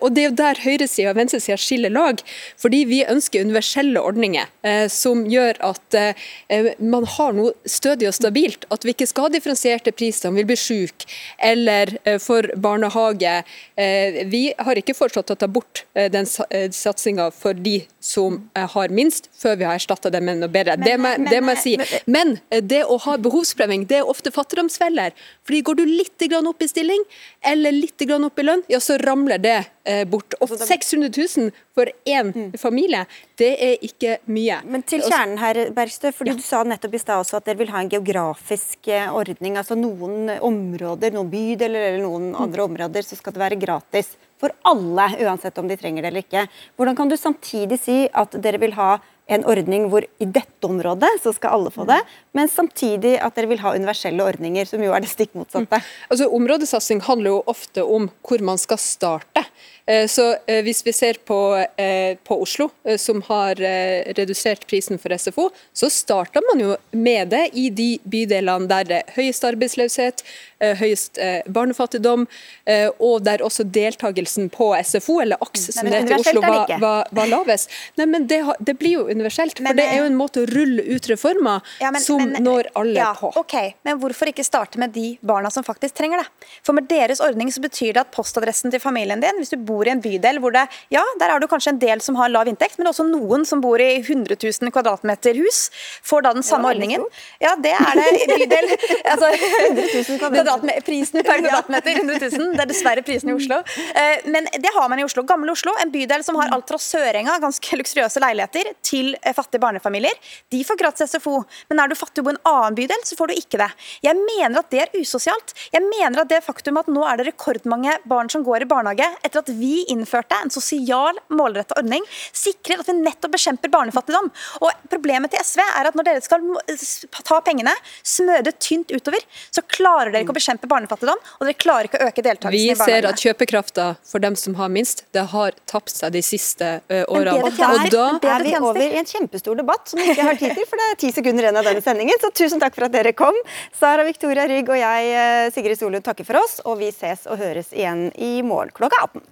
Og Det er jo der høyresida og venstresida skiller lag. Fordi vi ønsker universelle ordninger som gjør at eh, man har noe stødig og stabilt. At vi ikke skal ha differensierte priser om vi blir syke, eller eh, for barnehage. Eh, vi har ikke foreslått å ta bort eh, den sa- eh, satsinga for de som eh, har minst, før vi har erstatta det med noe bedre. det, må, men- det må jeg si. Men eh, det å ha behovsprøving, det er ofte fattigdomsfeller. Fordi går du litt opp i stilling, eller litt opp i lønn, ja, så ramler det eh, bort. Og 600 000 for én familie, det er ikke mye. Men til kjernen her, Bergstø, fordi Du sa nettopp i stad også at dere vil ha en geografisk eh, ordning. altså Noen områder, noen bydeler eller noen andre områder, så skal det være gratis for alle, uansett om de trenger det eller ikke. Hvordan kan du samtidig si at dere vil ha en ordning hvor i dette området så skal alle få det, men samtidig at dere vil ha universelle ordninger, som jo er det stikk motsatte? Altså, Områdesatsing handler jo ofte om hvor man skal starte. Eh, Så eh, Hvis vi ser på, eh, på Oslo, som har redusert prisen for SFO, så starter man jo med det i de bydelene der det er høyest arbeidsløshet, høyest eh, barnefattigdom, eh, og der også deltakelsen på SFO, eller AKS som men det heter i Oslo, var, var, var lavest. Nei, men det, det blir jo universelt, for det er jo en måte å rulle ut reformer Ja, men- som men- når alle ja, på. ok, Men hvorfor ikke starte med de barna som faktisk trenger det? For med deres ordning så betyr det at postadressen til familien din, hvis du bor i en bydel hvor det Ja, der er du kanskje en del som har lav inntekt, men også noen som bor i 100 000 kvadratmeter hus, får da den samme ja, ordningen. Ja, det er det i bydel. (laughs) Altså, 100 000 kvadratmeter. Prisen per (laughs) kvadratmeter 100 000. Det er dessverre prisen i Oslo. Eh, Men det har man i Oslo. Gamle Oslo, en bydel som har alt fra Sørenga, ganske luksuriøse leiligheter, til eh, fattige barnefamilier. De får gratis SFO. Men er du fattig og bor i en annen bydel, så får du ikke det. Jeg mener at det er usosialt. Jeg mener at det faktum at nå er det rekordmange barn som går i barnehage, etter at vi innførte en sosial, målrettet ordning, sikrer at vi nettopp bekjemper barnefattigdom. Og Problemet til SV er at når dere skal ta pengene, smøre det tynt utover, så klarer dere ikke å bekjempe barnefattigdom, og dere klarer ikke å øke deltakelsen Vi ser at kjøpekrafta for dem som har minst, det har tapt seg de siste ø, årene. Og der er vi over i en kjempestor debatt som vi ikke har tid til, for det er ti sekunder igjen av denne sendingen. Så tusen takk for at dere kom. Sara Victoria Rygg og jeg, eh, Sigrid Solund, takker for oss, og vi ses og høres igjen i morgen klokka 18.